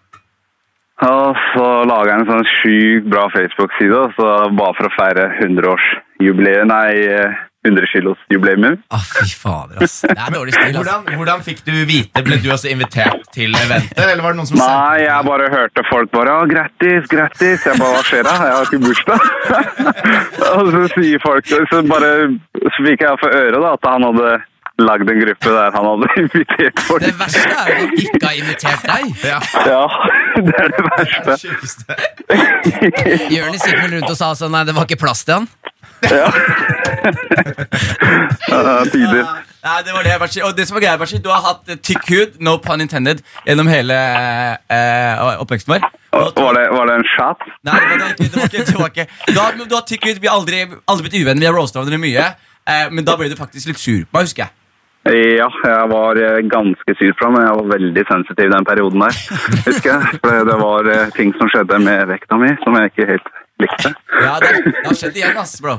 Og så laga han en sånn sjukt bra Facebook-side, og så bare for å feire 100-årsjubileet, nei, eh, 100-kilosjubileet Ah, fy fader, ass. Det er dårlig stil, ass. Hvordan, hvordan fikk du vite? Ble du også invitert til eventet? Eller var det noen som Nei, jeg bare hørte folk bare «Å, 'Grattis, grattis'. Jeg bare 'Hva skjer da? Jeg har ikke bursdag'. og så sier folk Så bare Så fikk jeg for øre da at han hadde lagd en gruppe der han hadde invitert folk. Det verste er at han ikke har invitert deg. Ja, Ja, det er det verste. Jonis gikk vel rundt og sa sånn Nei, det var ikke plass til han. Ja. Ja, Tider. Nei, det var det, Bashi. Og det som var greia, Bashi, du har hatt eh, tykk hud, no pun intended, gjennom hele eh, oppveksten vår. Og- Var det, var det en chat? Nei, det var ikke, det var ikke, det var ikke. Du, har, du har tykk hud, vi har aldri, aldri blitt uvenner, vi har roasta hverandre mye. Eh, men da ble du faktisk litt sur på meg, husker jeg. Ja, jeg var eh, ganske sur fra ham. jeg var veldig sensitiv den perioden der. Husker jeg. For det var eh, ting som skjedde med vekta mi som jeg ikke helt likte. Ja, det, det har skjedd igjen, ass, bro.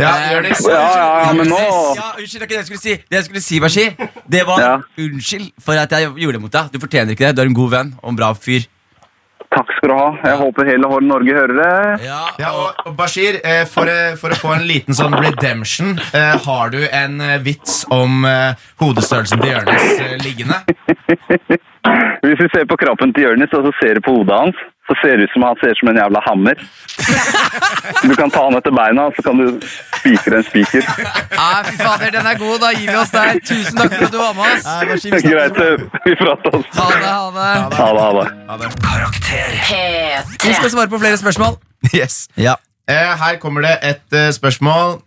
Ja, Eh, Jonis. Ja, ja, ja, men nå Ja, unnskyld, det er ikke det jeg skulle si. Det jeg skulle si, Bashi, det var Ja. unnskyld for at jeg gjorde det mot deg. Du fortjener ikke det. Du er en god venn og en bra fyr. Takk skal du ha. Jeg håper hele Hår Norge hører det. Ja, Ja, og, og Bashir, eh, for, eh, for å få en liten sånn redemption, eh, har du en eh, vits om eh, hodestørrelsen til Jonis eh, liggende? Hvis du ser på kroppen til Jonis og så ser du på hodet hans, så ser det ut som han ser ut som en jævla hammer. Du kan ta han etter beina, så kan du spikre en spiker. Nei, fy fader, den er god. Da gir vi oss der. Tusen takk for at du var med oss. Nei, vi snakkes. Greit, eh, vi prater oss. Ha det, ha det. Ha det, ha det. Karakter. Vi skal svare på flere spørsmål. Yes. Ja. Eh, her kommer det et eh, spørsmål.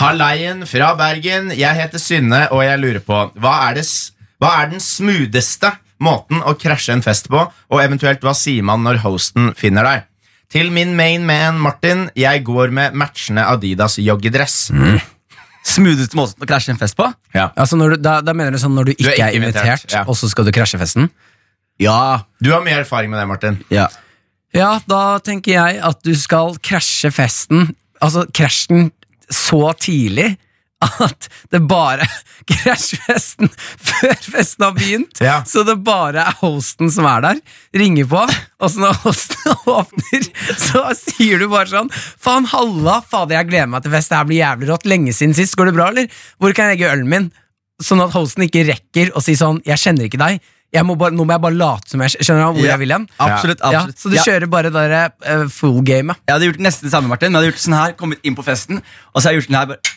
Halleien fra Bergen. Jeg heter Synne, og jeg lurer på hva er, det, s- hva er den smootheste måten å krasje en fest på, og eventuelt hva sier man når hosten finner deg? Til min main man Martin, jeg går med matchende Adidas joggedress. Smootheste måten å krasje en fest på? Altså når du, da, da mener du sånn når du ikke er er, ikke invitert, invitert, ja. og så skal du krasje festen? Ja. Du har mye erfaring med det, Martin. ja. Ja, da tenker jeg at du skal krasje festen Altså krasjen så tidlig at det bare Krasjfesten før festen har begynt. Ja. Så det bare er hosten som er der. Ringer på, og så når hosten åpner, så sier du bare sånn Faen, halla, fader, jeg gleder meg til fest. Det her blir jævlig rått. Lenge siden sist. Går det bra, eller? Hvor kan jeg legge ølen min? Sånn at hosten ikke rekker å si sånn Jeg kjenner ikke deg. Jeg må bare, nå må jeg bare late som jeg skjønner hvor yeah. jeg vil hen. Absolutt. Ja, så du kjører bare det der, eh, full-gamet. Jeg hadde gjort nesten det samme, Martin. Jeg hadde gjort sånn her, kommet inn på festen, og så har jeg gjort den her bare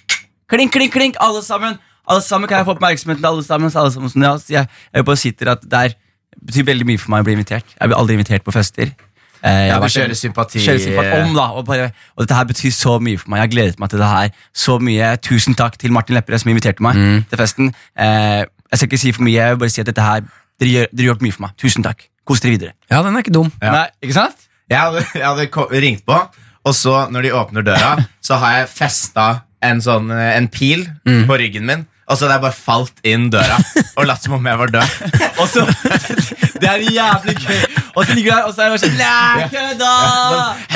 Klink, klink, klink, alle sammen! Alle sammen Kan jeg få oppmerksomheten til alle sammen? Alle sammen sånn, ja, så jeg, jeg bare sitter at det er, betyr veldig mye for meg å bli invitert. Jeg blir aldri invitert på fester. Eh, jeg Ja, kjører sympati- Kjører sympati om, da. Og, bare, og dette her betyr så mye for meg. Jeg har gledet meg til det her så mye. Tusen takk til Martin Lepperød som inviterte meg til festen. Eh, jeg skal ikke si for mye, jeg vil bare si at dette her dere gjør, dere har gjort mye for meg. Tusen takk. Kos dere videre. Ja, den er ikke dum. Ja. Nei, ikke sant? Jeg hadde, jeg hadde ringt på, og så når de åpner døra, så har jeg festa en, sånn, eh, en pil på ryggen min. Og så hadde jeg bare falt inn døra og latt som om jeg var død. Og så, det er jævlig gøy. Og så ligger du der, og så er jeg bare sånn Nei, kødda!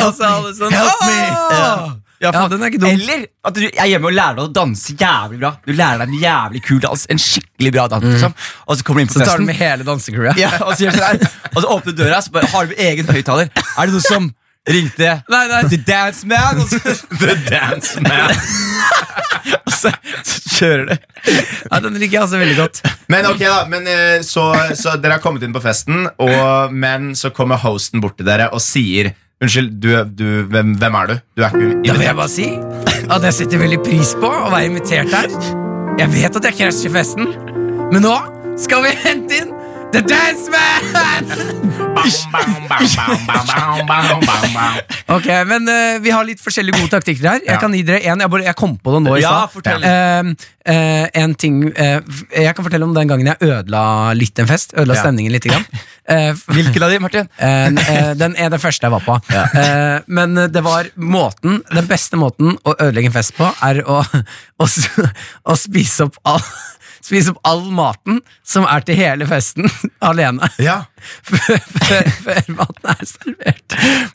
Og så alle sånn Help me! «Åh!» Ja, den er ikke dum. Eller at du er hjemme og lærer deg å danse jævlig bra. Du lærer deg en jævlig kul dans. En skikkelig bra dans liksom. Og så kommer du inn på Så tar du med hele dansecrewet. Ja, og, så sånn og så åpner døra, så bare har du egen høyttaler. Er det noe som ringte Nei, nei. The Dance Man? Og så, The Dance Man. og så, så kjører du. Ja, den liker jeg altså veldig godt. Men ok da, men eh, så, så dere har kommet inn på festen, og, men så kommer hosten bort til dere og sier Unnskyld, du, du, hvem, hvem er du? Du er ikke Da vil jeg bare si at jeg setter veldig pris på å være invitert her. Jeg vet at jeg krasjer festen, men nå skal vi hente inn The Dance Man! Ok, men uh, Vi har litt forskjellige gode taktikker her. Jeg kan gi dere en, jeg, bare, jeg kom på det nå i stad. uh, eh, en ting eh, Jeg kan fortelle om den gangen jeg ødela litt en fest. Ødela stemningen litt. Grann. Hvilken av de, Martin? Den er det første jeg var på. Men det var måten Den beste måten å ødelegge en fest på, er å, å, å spise opp all Spise opp all maten som er til hele festen, alene. Ja, Før, før, før maten er servert.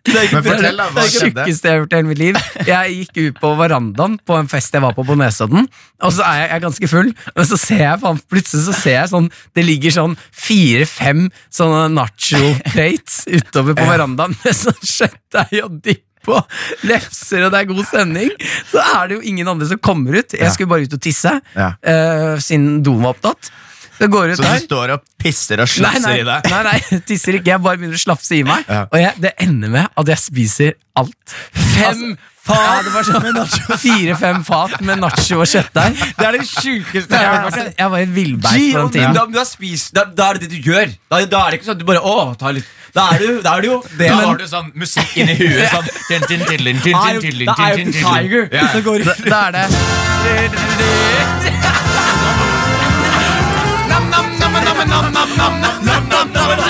Men fortell da, hva det er det skjedde? jeg har gjort i hele mitt liv. Jeg gikk ut på verandaen på en fest jeg var på på Nesodden, og så er jeg, jeg er ganske full, men så ser jeg faen, plutselig så ser jeg sånn Det ligger sånn fire-fem sånne nacho-plates utover på verandaen med sånn kjøttdeig og dipp og lefser, og det er god stemning. Så er det jo ingen andre som kommer ut. Jeg skulle bare ut og tisse, Ja. uh, siden doen var opptatt. Så går ut Så du står og pisser og slafser nei, i deg? nei, nei, tisser ikke. Jeg bare begynner å slafse i meg. Ja. Og jeg, det ender med at jeg spiser alt. Fem fat ja, det var sånn, Fire-fem fat med nacho og kjøttdeig. Det er det sjukeste jeg har hørt. Jeg, var et villbeist på den tiden. Da, da, har spist, da, da er det det du gjør. Da, da er det ikke sånn at du bare Å, ta litt Da er du, da er du jo det. Da har du sånn musikk inni huet. Sånn tin, tin, tidlin, tin, Da tin, er jo- tidlin, da er tin, jo tin, tidlin. Tiger Ja. som går i Da, da er det Nam, nam,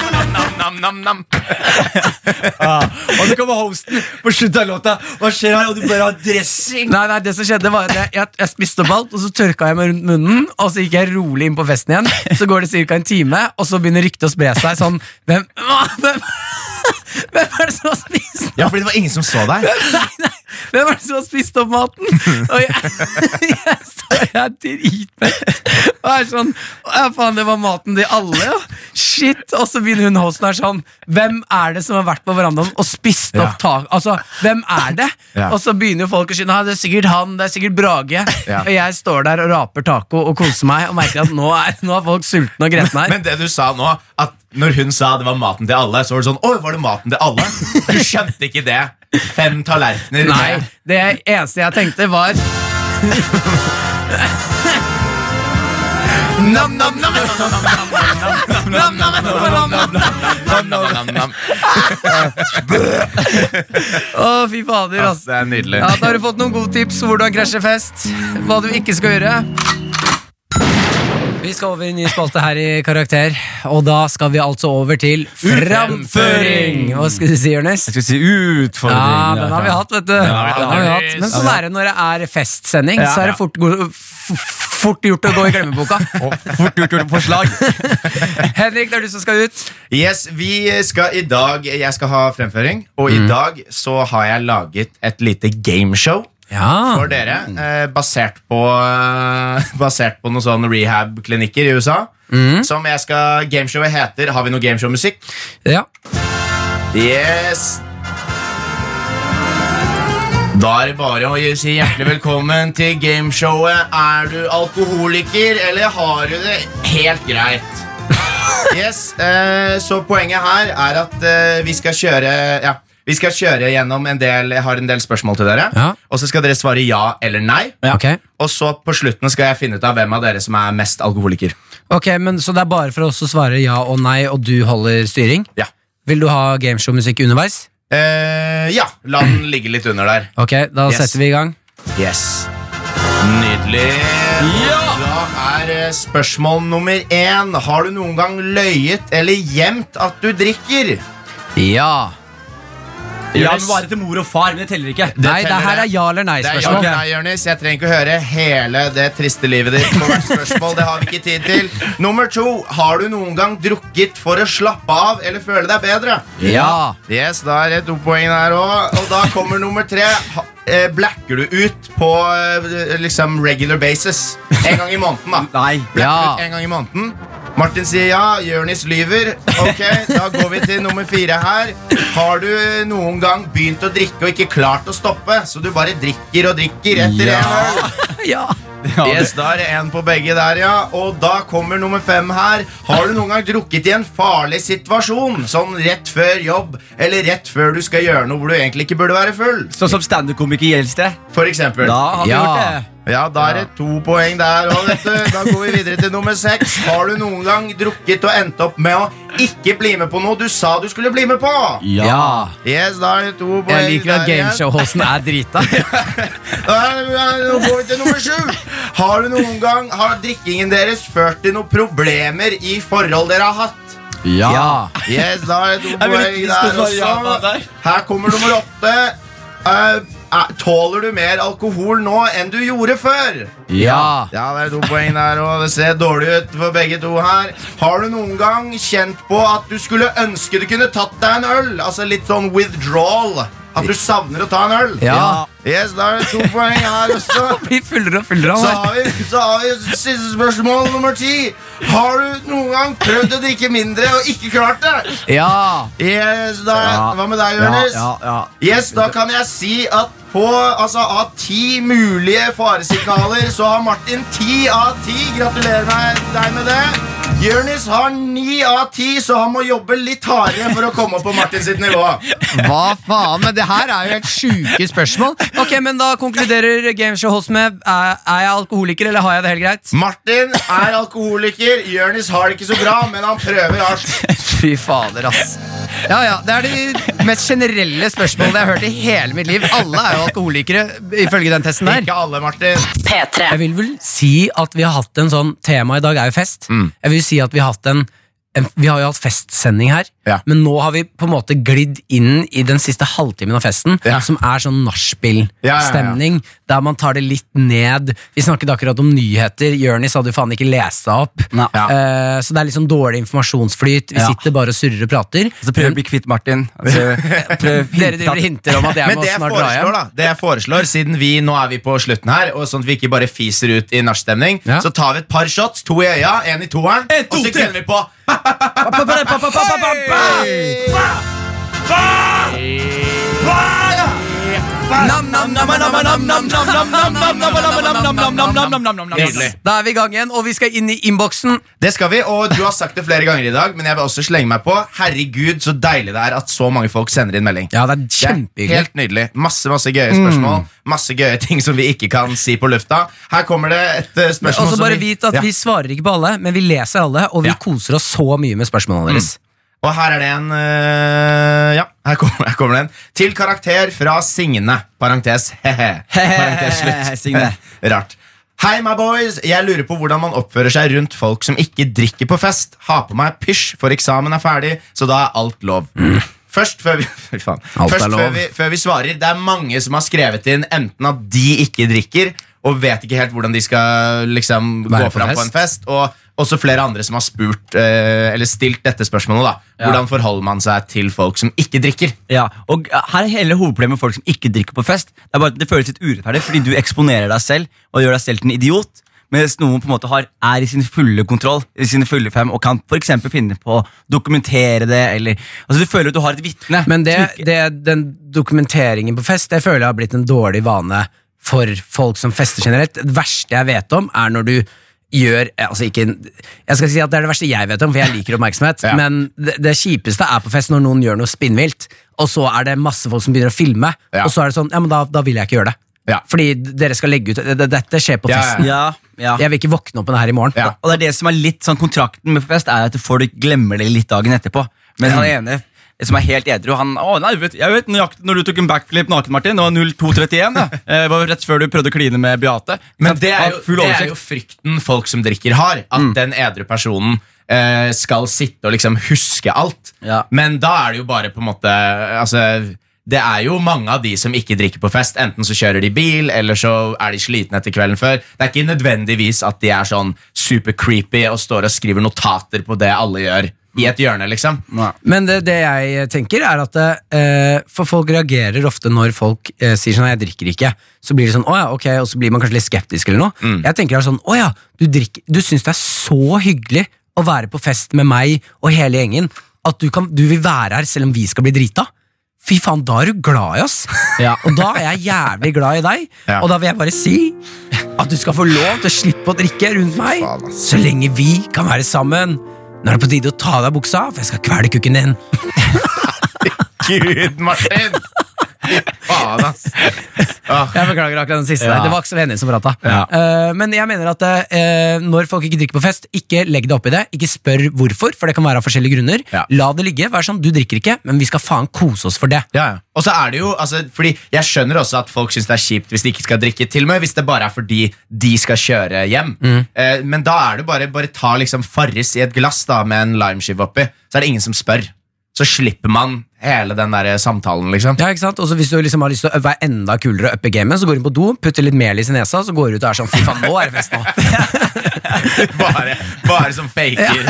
nam. Og så kommer hosten på slutten av låta. Hva skjer her? Og du bare har dressing. Nei, nei, det som skjedde var at jeg, jeg, jeg spiste opp alt, og så tørka jeg meg rundt munnen, og så gikk jeg rolig inn på festen igjen. Så går det ca. en time, og så begynner ryktet å spre seg sånn Hvem, hvem, hvem er det som har spist Ja, fordi det var ingen som så deg. Nei, nei, hvem er det som har spist opp maten? Og jeg, jeg står jeg er dritmett og er sånn Ja, faen, det var maten til alle, ja. Shit. Og så begynner hun hosten her sånn Hvem er det som har vært på verandaen og spist Ja. opp tak... Altså, hvem er det? Ja. Og så begynner jo folk å skynde «Nei, Det er sikkert han, det er sikkert Brage. Ja. Og jeg står der og raper taco og koser meg og merker at nå er, nå er folk sultne og gretne her. Men det du sa nå, at når hun sa det var maten til alle, så var det sånn Oi, var det maten til alle? Du skjønte ikke det. Fem tallerkener. Nei, det eneste jeg tenkte, var Nam-nam-nam! Å, fy fader. Det er nydelig. Da har du fått noen gode tips hvordan krasje fest. Hva du ikke skal gjøre. Vi skal over i en ny spalte her i Karakter, og da skal vi altså over til framføring. Hva skal du si, Jonis? Jeg skal si utfordring. Ja, den har vi hatt, vet du. Ja, Den har vi hatt. Men sånn er det når det er festsending. Så er det fort, fort gjort å gå i glemmeboka. Og Fort gjort gjort forslag. Henrik, det er du som skal ut. Yes, vi skal i dag Jeg skal ha fremføring, og i dag så har jeg laget et lite gameshow Ja. for dere. Eh, basert på eh, Basert på noen sånne rehab-klinikker i USA. Som jeg skal Gameshowet heter Har vi noe gameshow-musikk? ja. Yes. Da er det bare å si hjertelig velkommen til gameshowet. Er du alkoholiker, eller har du det helt greit? Yes, eh, Så poenget her er at eh, vi skal kjøre Ja, vi skal kjøre gjennom en del Jeg har en del spørsmål til dere. Ja. Og så skal dere svare ja eller nei. Ok. Og så på slutten skal jeg finne ut av hvem av dere som er mest alkoholiker. ok, men Så det er bare for oss å svare ja og nei, og du holder styring? Ja. Vil du ha gameshow-musikk underveis? Eh, ja, la den ligge litt under der. Ok, da Yes. setter vi i gang. Yes. Nydelig. Ja! Da er eh, spørsmål nummer én. Har du noen gang løyet eller gjemt at du drikker? Ja. Ja, men bare til mor og far, men det teller ikke. Nei, det her er ja eller Det er ja nei-spørsmål. eller nei, Jonis. Jeg trenger ikke å høre hele det triste livet ditt på hvert spørsmål. Det har vi ikke tid til. Nummer to. Har du noen gang drukket for å slappe av eller føle deg bedre? Ja. Yes, da er det to poeng der òg. Og da kommer nummer tre. Eh, blacker du ut på eh, liksom regular basis? En gang i måneden, da. Nei. Blacker Ja. ut en gang i måneden. Martin sier ja, Jørnis lyver. Ok, Da går vi til nummer fire her. Har du noen gang begynt å drikke og ikke klart å stoppe? Så du bare drikker og drikker etter Ja. en øl? ja. Yes, Da er det en på begge der, ja. Og da kommer nummer fem her. Har du noen gang drukket i en farlig situasjon? Sånn rett før jobb, eller rett før du skal gjøre noe hvor du egentlig ikke burde være full? Sånn som standup-komiker Gjeldsted. For eksempel. Da har vi Ja. gjort det. Ja, da er det to poeng der òg. Da går vi videre til nummer seks. Har du noen gang drukket og endt opp med å ikke bli med på noe du sa du skulle bli med på? Ja. Yes, da er det to poeng Jeg liker at gameshow-hosten er drita. Da Nå går vi til nummer sju. Har du noen gang Har drikkingen deres ført til noen problemer i forhold dere har hatt? Ja. Yes, da er det to poeng der ja også. Her kommer nummer åtte. Eh, eh, tåler du mer alkohol nå enn du gjorde før? Ja. Ja, det er to poeng der, og det ser dårlig ut for begge to her. Har du noen gang kjent på at du skulle ønske du kunne tatt deg en øl? Altså litt sånn withdrawal. At du savner å ta en øl? Ja. Yes, da er det to poeng her også. Blir fullere og fullere Så har vi, så har vi siste spørsmål nummer ti. Har du noen gang prøvd å drikke mindre og ikke klart det? Ja. Yes, da, Ja. Hva med deg, Jonis? ja, ja. Yes, da kan jeg si at på altså, av ti mulige faresignaler så har Martin ti av ti. Gratulerer meg deg med det. Jonis har ni av ti, så han må jobbe litt hardere for å komme opp på Martin sitt nivå. Hva faen? Men det her er jo helt sjuke spørsmål. Ok, men Da konkluderer gameshow-host med er, er jeg alkoholiker, eller har jeg det helt greit? Martin er alkoholiker. Jonis har det ikke så bra, men han prøver hardt. Fy fader, ass. Ja, ja, Det er de mest generelle spørsmålene jeg har hørt i hele mitt liv. Alle er jo alkoholikere, ifølge den testen der. Ikke alle, Martin. P3. Jeg vil vel si at vi har hatt en sånn Tema i dag er jo fest. Mm. Jeg vil si at vi har hatt en, en Vi har jo hatt festsending her, Ja. men nå har vi på en måte glidd inn i den siste halvtimen av festen, Ja. som er sånn nachspiel-stemning, der man tar det litt ned. Vi snakket akkurat om nyheter. Jonis hadde jo faen ikke lest seg opp. Ja. Eh, så det er litt sånn dårlig informasjonsflyt. Vi Ja. sitter bare og surrer og prater. Så prøv å bli kvitt Martin. Altså, prøv, Dere driver hinter om at jeg Men må snart dra hjem. da Det jeg foreslår Siden vi nå er vi på slutten her Og sånn at vi ikke bare fiser ut i nachstemning Ja. Så tar vi et par shots To i øya, en i toeren En, to, Og så kjenner vi på Da er vi i gang igjen, og vi skal inn i innboksen. Det skal vi, og du har sagt det flere ganger i dag Men jeg vil også slenge meg på Herregud, så deilig det er At så mange folk sender inn melding Ja, det er er kjempehyggelig. helt nydelig Masse, masse gøye spørsmål Masse gøye ting som vi ikke kan si på lufta Her kommer det et eh, spørsmål Også bare vi- vit at vi svarer ikke på alle, men vi leser alle, og vi koser oss så mye med spørsmålene deres. Og her er det en øh, Ja, her kommer, her kommer den. Til karakter fra Signe. Parentes. He-he. Parentes slutt. Signe. Rart. Hei, my boys. Jeg lurer på hvordan man oppfører seg rundt folk som ikke drikker på fest. Ha på meg pysj, for eksamen er ferdig, så da er alt lov. Først, før vi, faen. Først før, vi, før vi svarer, det er mange som har skrevet inn enten at de ikke drikker, og vet ikke helt hvordan de skal liksom, gå fram på en fest. Og også flere andre som har spurt eh, Eller stilt dette spørsmålet. da Ja. Hvordan forholder man seg til folk som ikke drikker? Ja, og her er hele hovedproblemet med folk som ikke drikker på fest. Det er bare at det føles litt urettferdig, fordi du eksponerer deg selv og gjør deg selv til en idiot. Mens noen på en måte har, er i sin fulle kontroll i sine fulle fem og kan for eksempel finne på å dokumentere det. Eller, altså Du føler at du har et vitne. Men det, det, den dokumenteringen på fest Det føler jeg har blitt en dårlig vane for folk som fester generelt. Det verste jeg vet om, er når du gjør altså ikke, Jeg skal si at Det er det verste jeg vet om, for jeg liker oppmerksomhet. Ja. Men det, det kjipeste er på fest når noen gjør noe spinnvilt, og så er det masse folk som begynner å filme, Ja. og så er det sånn Ja, men da, da vil jeg ikke gjøre det. Ja. Fordi dere skal legge ut det, det, Dette skjer på festen. ja, ja. Jeg vil ikke våkne opp med det her i morgen. Ja. Og det er det som er litt sånn kontrakten med fest, er at folk glemmer det litt dagen etterpå. Men han ene som er helt edru, han Å, nei, vet, jeg vet nøyaktig når du tok en backflip naken, Martin. Det var 0231. Ja. Eh, Det var rett før du prøvde å kline med Beate. Men det er, jo, det er jo frykten folk som drikker, har. At den edru personen eh, skal sitte og liksom huske alt. Ja. Men da er det jo bare på en måte Altså det er jo mange av de som ikke drikker på fest. Enten så kjører de bil, eller så er de slitne etter kvelden før. Det er ikke nødvendigvis at de er sånn super creepy og står og skriver notater på det alle gjør. I et hjørne, liksom. Ja. Men det, det jeg tenker er at eh, For folk reagerer ofte når folk eh, sier sånn 'jeg drikker ikke'. Så blir det sånn, å ja, ok, og så blir man kanskje litt skeptisk eller noe. Mm. Jeg tenker sånn, å ja, du, drikker, du syns det er så hyggelig å være på fest med meg og hele gjengen at du, kan, du vil være her selv om vi skal bli drita. Fy faen, da er du glad i oss! Ja. Og da er jeg jævlig glad i deg. Ja. Og da vil jeg bare si At du skal få lov til å slippe å drikke rundt meg Faen, så lenge vi kan være sammen. Nå er det på tide å ta av deg buksa, for jeg skal kvele kukken din. Gud, Martin! Faen, ass. Ah. Jeg beklager akkurat den siste. Ja. Det var så venner som prata. Ja. Uh, men jeg mener at uh, når folk ikke drikker på fest, ikke legg det opp i det. Ikke spør hvorfor, for det kan være av forskjellige grunner. Ja. La det ligge. Vær sånn, du drikker ikke, men vi skal faen kose oss for det. Ja, ja. Og så er det jo, altså, fordi Jeg skjønner også at folk syns det er kjipt hvis de ikke skal drikke. Til og med hvis det bare er fordi de skal kjøre hjem. Eh, men da er det bare Bare ta liksom Farris i et glass da med en limeskive oppi, så er det ingen som spør. Så slipper man hele den der samtalen, liksom. Ja, ikke sant? Og så Hvis du liksom har lyst til å være enda kulere og uppe gamet, så går du inn på do, putter litt melis i nesa, så går du ut og er sånn Fy faen, nå er det fest nå. bare, bare som faker.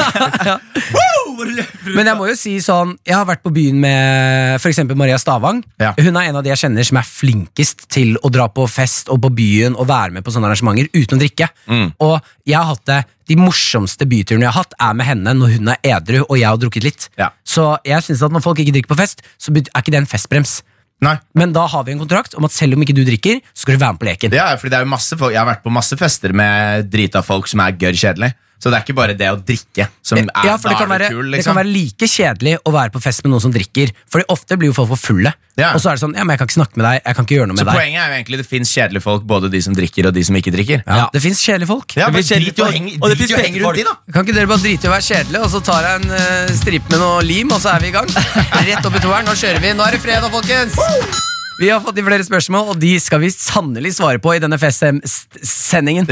Men jeg må jo si sånn Jeg har vært på byen med for eksempel Maria Stavang. Ja. Hun er en av de jeg kjenner som er flinkest til å dra på fest og på byen og være med på sånne arrangementer uten å drikke. Mm. Og jeg har hatt det de morsomste byturene jeg har hatt, er med henne når hun er edru og jeg har drukket litt. Ja. Så jeg synes at når folk ikke drikker på fest, så er ikke det en festbrems. Nei. Men da har vi en kontrakt om at selv om ikke du drikker, så skal du være med på leken. Er, fordi det er jo masse folk Jeg har vært på masse fester med drita folk som er gørr kjedelig. Så det er ikke bare det å drikke som er ja, for det kan, være, kul, liksom. det liksom. kan være like kjedelig å være på fest med noen som drikker. Fordi ofte blir jo folk for fulle. Ja. Og så er det sånn, ja, men jeg kan ikke snakke med deg, jeg kan ikke gjøre noe Så med deg. poenget er jo egentlig det fins kjedelige folk, både de som drikker og de som ikke drikker. Ja, Det fins kjedelige folk. Ja, men drit jo heng, folk, og det drit i finnes rundt de, da. Kan ikke dere bare drite i å være kjedelige, og så tar jeg en uh, stripe med noe lim, og så er vi i gang? Rett opp i toeren, nå kjører vi. Nå er det fredag, folkens! Vi har fått inn flere spørsmål, og de skal vi sannelig svare på i denne FSM-sendingen.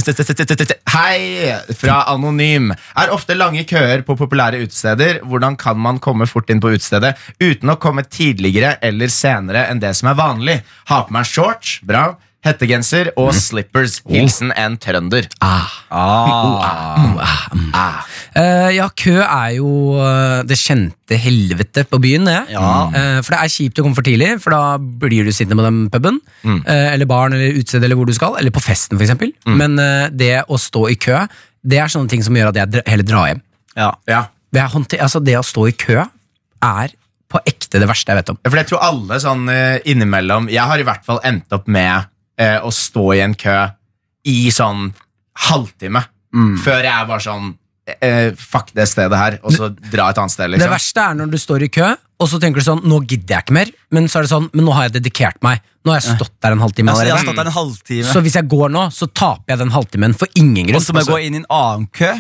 Hei fra Anonym. Er ofte lange køer på populære utesteder. Hvordan kan man komme fort inn på utestedet uten å komme tidligere eller senere enn det som er vanlig? Ha på meg shorts, bra. Hettegenser og slippers. Hilsen en trønder. Eh, ja, kø er jo eh, det kjente helvete på byen, det. Eh, for det er kjipt å komme for tidlig, for da blir du sittende på den puben, eh, eller baren, eller utestedet, eller hvor du skal, eller på festen, for eksempel. Men det å stå i kø, det er sånne ting som gjør at jeg heller drar hjem. Ja. Ja. Det, altså, det å stå i kø er på ekte det verste jeg vet om. For jeg tror alle sånn innimellom Jeg har i hvert fall endt opp med eh, å stå i en kø i sånn halvtime. Før jeg var sånn eh, Fuck det stedet her, og så dra et annet sted. Liksom. Det verste er når du står i kø, og så tenker du sånn Nå gidder jeg ikke mer, men så er det sånn Men nå har jeg dedikert meg. Nå har jeg stått der en halvtime Altså, jeg har allerede. stått der en halvtime, Så hvis jeg går nå, så taper jeg den halvtimen for ingen grunn. og så må jeg gå inn i en annen kø.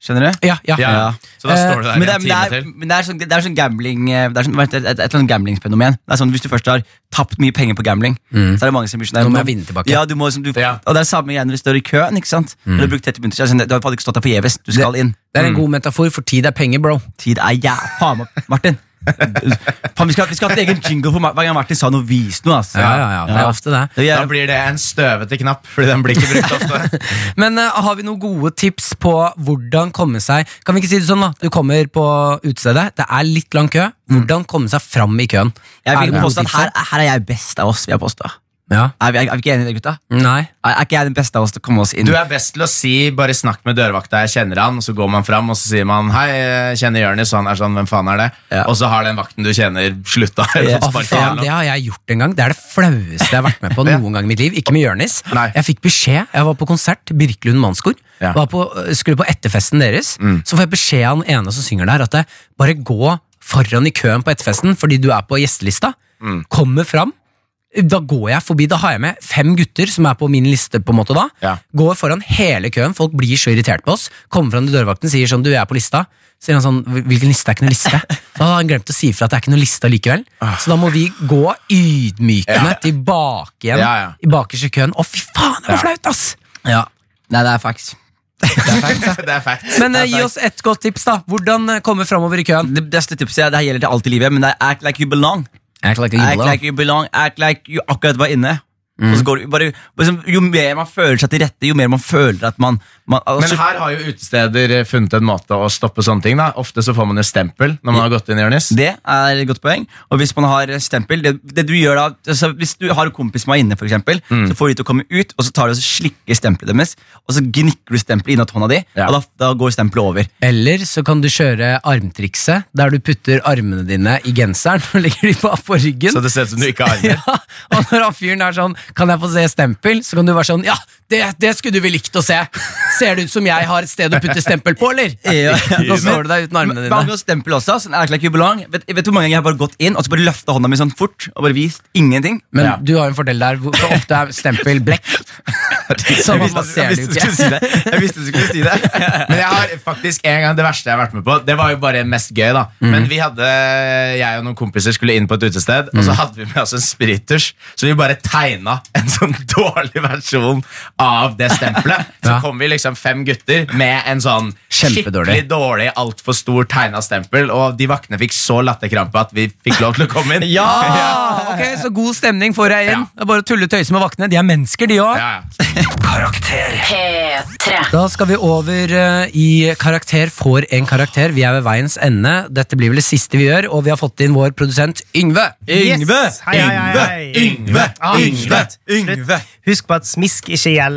Skjønner du? Ja, ja. Ja, Ja. Så da står du der Men det, er, en men, det time er, til. men det er sånn, det er sånn gambling eh, Det er sånn, et, et, et, eller annet gamblingsfenomen. Det er sånn, Hvis du først har tapt mye penger på gambling, så er det mange som blir sånn Du Nå må jeg vinne tilbake. Ja, du må, som du, Ja. Og det er samme igjen når du står i køen. ikke sant? Mm. Du har brukt 30 minutter, så er det sånn, du har ikke stått der forgjeves. Du skal inn. Det er en god metafor, for tid er penger, bro. Tid er ja, Faen meg, Martin. Faen, vi, skal, vi skal ha et egen jingle for hver gang Martin sa noe vis noe. Altså. Ja, ja, ja, det er ofte det. Det Da blir det en støvete knapp, fordi den blir ikke brukt ofte. Men uh, har vi noen gode tips på hvordan komme seg Kan vi ikke si det sånn, da? Du kommer på utestedet, det er litt lang kø. Hvordan komme seg fram i køen? Jeg vil påstå at her, her er jeg best av oss. vil jeg påstå. Ja. Er vi, er vi ikke enige i det, gutta? Nei. Er, er ikke jeg den beste av oss til å komme oss inn? Du er best til å si 'bare snakk med dørvakta, jeg kjenner han', og så går man fram og så sier man 'hei, jeg kjenner Jonis', og han er sånn 'hvem faen er det?' Ja. Og så har den vakten du kjenner, slutta. Ja. Det har jeg gjort en gang. Det er det flaueste jeg har vært med på noen gang i mitt liv. Ikke med Jonis. Jeg fikk beskjed, jeg var på konsert, Birkelund Mannskor. Ja. Var på, skulle på etterfesten deres. Så får jeg beskjed av den ene som synger der, at det, bare gå foran i køen på etterfesten fordi du er på gjestelista. Kommer fram. Da går jeg forbi, da har jeg med fem gutter som er på min liste. på en måte da Ja. Går foran hele køen, folk blir så irritert på oss. Kommer fram til dørvakten sier sånn, du jeg er på lista. Så Sier han sånn, hvilken liste er ikke noe liste? Da har han glemt å si ifra at det er ikke noe liste likevel. Så da må vi gå ydmykende tilbake igjen Ja, ja. i bakerste køen. Å, fy faen, det var flaut, ass! Ja. Nei, det er facts. det er fact. Men eh, gi oss et godt tips, da. Hvordan eh, komme framover i køen? Det beste tipset er, det her gjelder til alt i livet, men det er act like you belong. Act like Act like you belong, act like you akkurat var inne. Og så går du bare, liksom, jo mer man føler seg til rette, jo mer man føler at man, man Men altså, her har jo utesteder eh, funnet en måte å stoppe sånne ting. da Ofte så får man jo stempel når man har gått inn i Jonis. Det er et godt poeng. Og hvis man har stempel det, det du gjør da, altså, Hvis du har en kompis som er inne, for eksempel, så får de til å komme ut, og så tar du og slikker stempelet deres, og så gnikker du stempelet innat hånda di, Ja. og da, da går stempelet over. Eller så kan du kjøre armtrikset, der du putter armene dine i genseren og legger de på, på ryggen. Så det ser ut som du ikke har armer. Ja, og når han fyren er sånn Kan jeg få se stempel? Så kan du være sånn Ja, det, det skulle du vel likt å se. Ser det ut som jeg har et sted å putte stempel på, eller? Ja. Nå står du deg uten armene Men dine. akkurat stempel også, sånn act like you belong. Vet, vet du hvor mange ganger jeg har bare gått inn og så bare løfta hånda mi sånn fort og bare vist ingenting? Men Ja. du har jo en fordel der, hvor ofte er stempel blekk. Så Jeg man visste, ser jeg det det. Jeg visste du skulle si det. Men jeg har faktisk en gang det verste jeg har vært med på. Det var jo bare mest gøy, da. Men vi hadde, jeg og noen kompiser skulle inn på et utested, og så hadde vi med oss en spiritus. Så vi bare tegna en sånn dårlig versjon av det stempelet. Så Ja. kom vi liksom fem gutter med en sånn skikkelig dårlig, altfor stor tegna stempel. Og de vaktene fikk så latterkrampe at vi fikk lov til å komme inn. Ja! ok, Så god stemning får jeg inn. Ja. Det er bare å tulle og tøyse med vaktene. De er mennesker, de òg. Karakter. P3. Da skal vi over eh, i Karakter får en karakter. Vi er ved veiens ende. Dette blir vel det siste vi gjør, og vi har fått inn vår produsent Yngve. Yngve! Yes. Hei, hei, hei, Yngve! Yngve! Yngve! Yngve! Yngve! Husk på at smisk ikke gjelder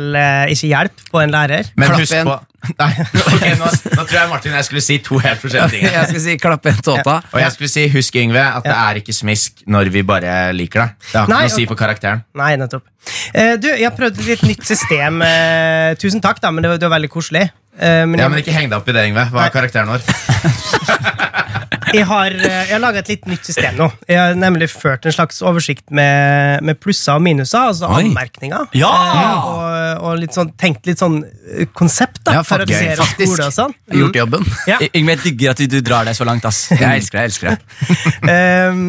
ikke hjelp på en lærer. Men Klapp husk på Nei, Okay, nå, nå tror jeg Martin jeg skulle si to helt forskjellige ting. Jeg skulle si klapp en tåta. Og jeg skulle si, husk Yngve, at det er ikke smisk når vi bare liker deg. Det har ikke Nei, noe å si for karakteren. Nei, nettopp. Uh, du, jeg har prøvd et litt nytt system. Uh, tusen takk, da, men det var, det var veldig koselig. Eh, men Ja, jeg, men ikke heng deg opp i det, Yngve. Hva er karakteren vår? jeg har, eh, jeg har laga et litt nytt system nå. Jeg har nemlig ført en slags oversikt med, med plusser og minuser, altså Oi. anmerkninger. Ja! Eh, og, og litt sånn, tenkt litt sånn eh, konsept, da. Ja, faktisk. karakterer og Faktisk. skole og sånn. Gjort jobben. Ja. Yngve, jeg digger at du, du drar deg så langt, ass. Jeg elsker det. jeg elsker det Ehm,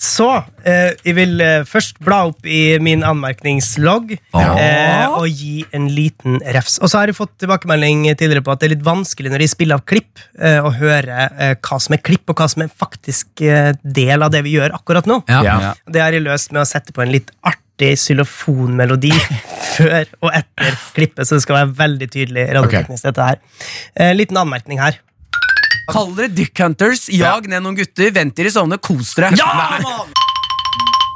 så eh, jeg vil eh, først bla opp i min anmerkningslogg eh, og gi en liten refs. Og så har jeg fått tilbakemelding tidligere på at det er litt vanskelig når de spiller av klipp, eh, å høre eh, hva som er klipp, og hva som er faktisk eh, del av det vi gjør akkurat nå. Ja. Ja. Det har jeg løst med å sette på en litt artig xylofonmelodi før og etter klippet, så det skal være veldig tydelig radioteknisk, dette her. Eh, liten anmerkning her. Kall dere Dick Hunters. Jag ned noen gutter. Vent til de sovner. Kos dere. Ja,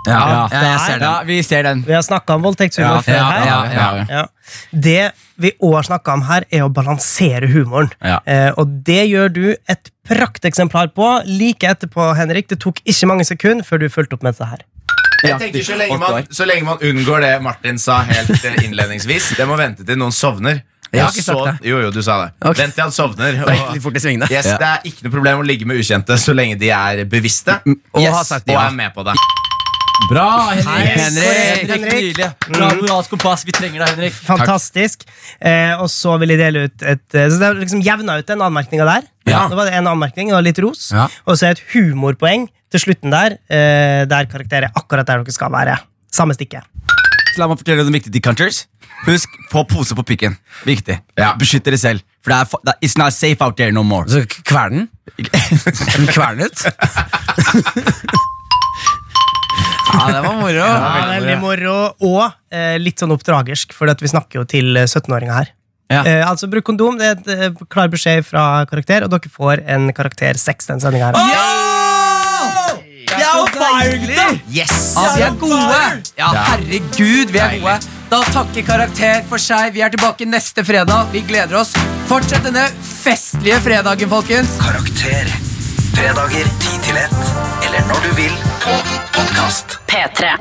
Ja, ja, jeg ser Ja, vi ser den. Vi har snakka om voldtektshumor Ja, før ja, her. ja, ja. Ja. Det vi òg har snakka om her, er å balansere humoren. Ja. Eh, og det gjør du et prakteksemplar på. Like etterpå, Henrik. Det tok ikke mange sekunder før du fulgte opp med dette her. Jeg tenker så lenge, man, så lenge man unngår det Martin sa helt eh, innledningsvis, det må vente til noen sovner. Jeg har ikke sagt det. Jo, jo, du sa det. Okay. Vent til han sovner. Det svingene. yes, Det er ikke noe problem å ligge med ukjente så lenge de er bevisste Og yes, har sagt og ja. er med på det. Bra, Henrik. Henrik. Henrik, Henrik. Bra moralsk kompass. Vi trenger deg, Henrik. Fantastisk. Eh, og så vil jeg dele ut et eh, Så det er liksom jevna ut den anmerkninga der. Ja. Nå var det en anmerkning og litt ros. Ja. Og så et humorpoeng til slutten der, eh, der karakterer er akkurat der dere skal være. Samme stikke. La meg fortelle deg noe viktig, Hunters. Husk, få pose på pikken. Viktig. Ja. Beskytt dere selv. For det er, it's not safe out there no more. Så kvern den. Er den kvernet? ja, det var moro. Ja, veldig moro. Og eh, litt sånn oppdragersk, for vi snakker jo til eh, 17-åringer her. Ja. Eh, altså, Bruk kondom. Det er et eh, klar beskjed fra karakter, og dere får en karakter 6 den sendinga her. Er fire, gutta! Yes! Ja, vi er gode! Ja, herregud, vi er gode. Da takker Karakter for seg. Vi er tilbake neste fredag. Vi gleder oss. Fortsett denne festlige fredagen, folkens. Karakter. Fredager 10 til 1. Eller når du vil på podkast. P3.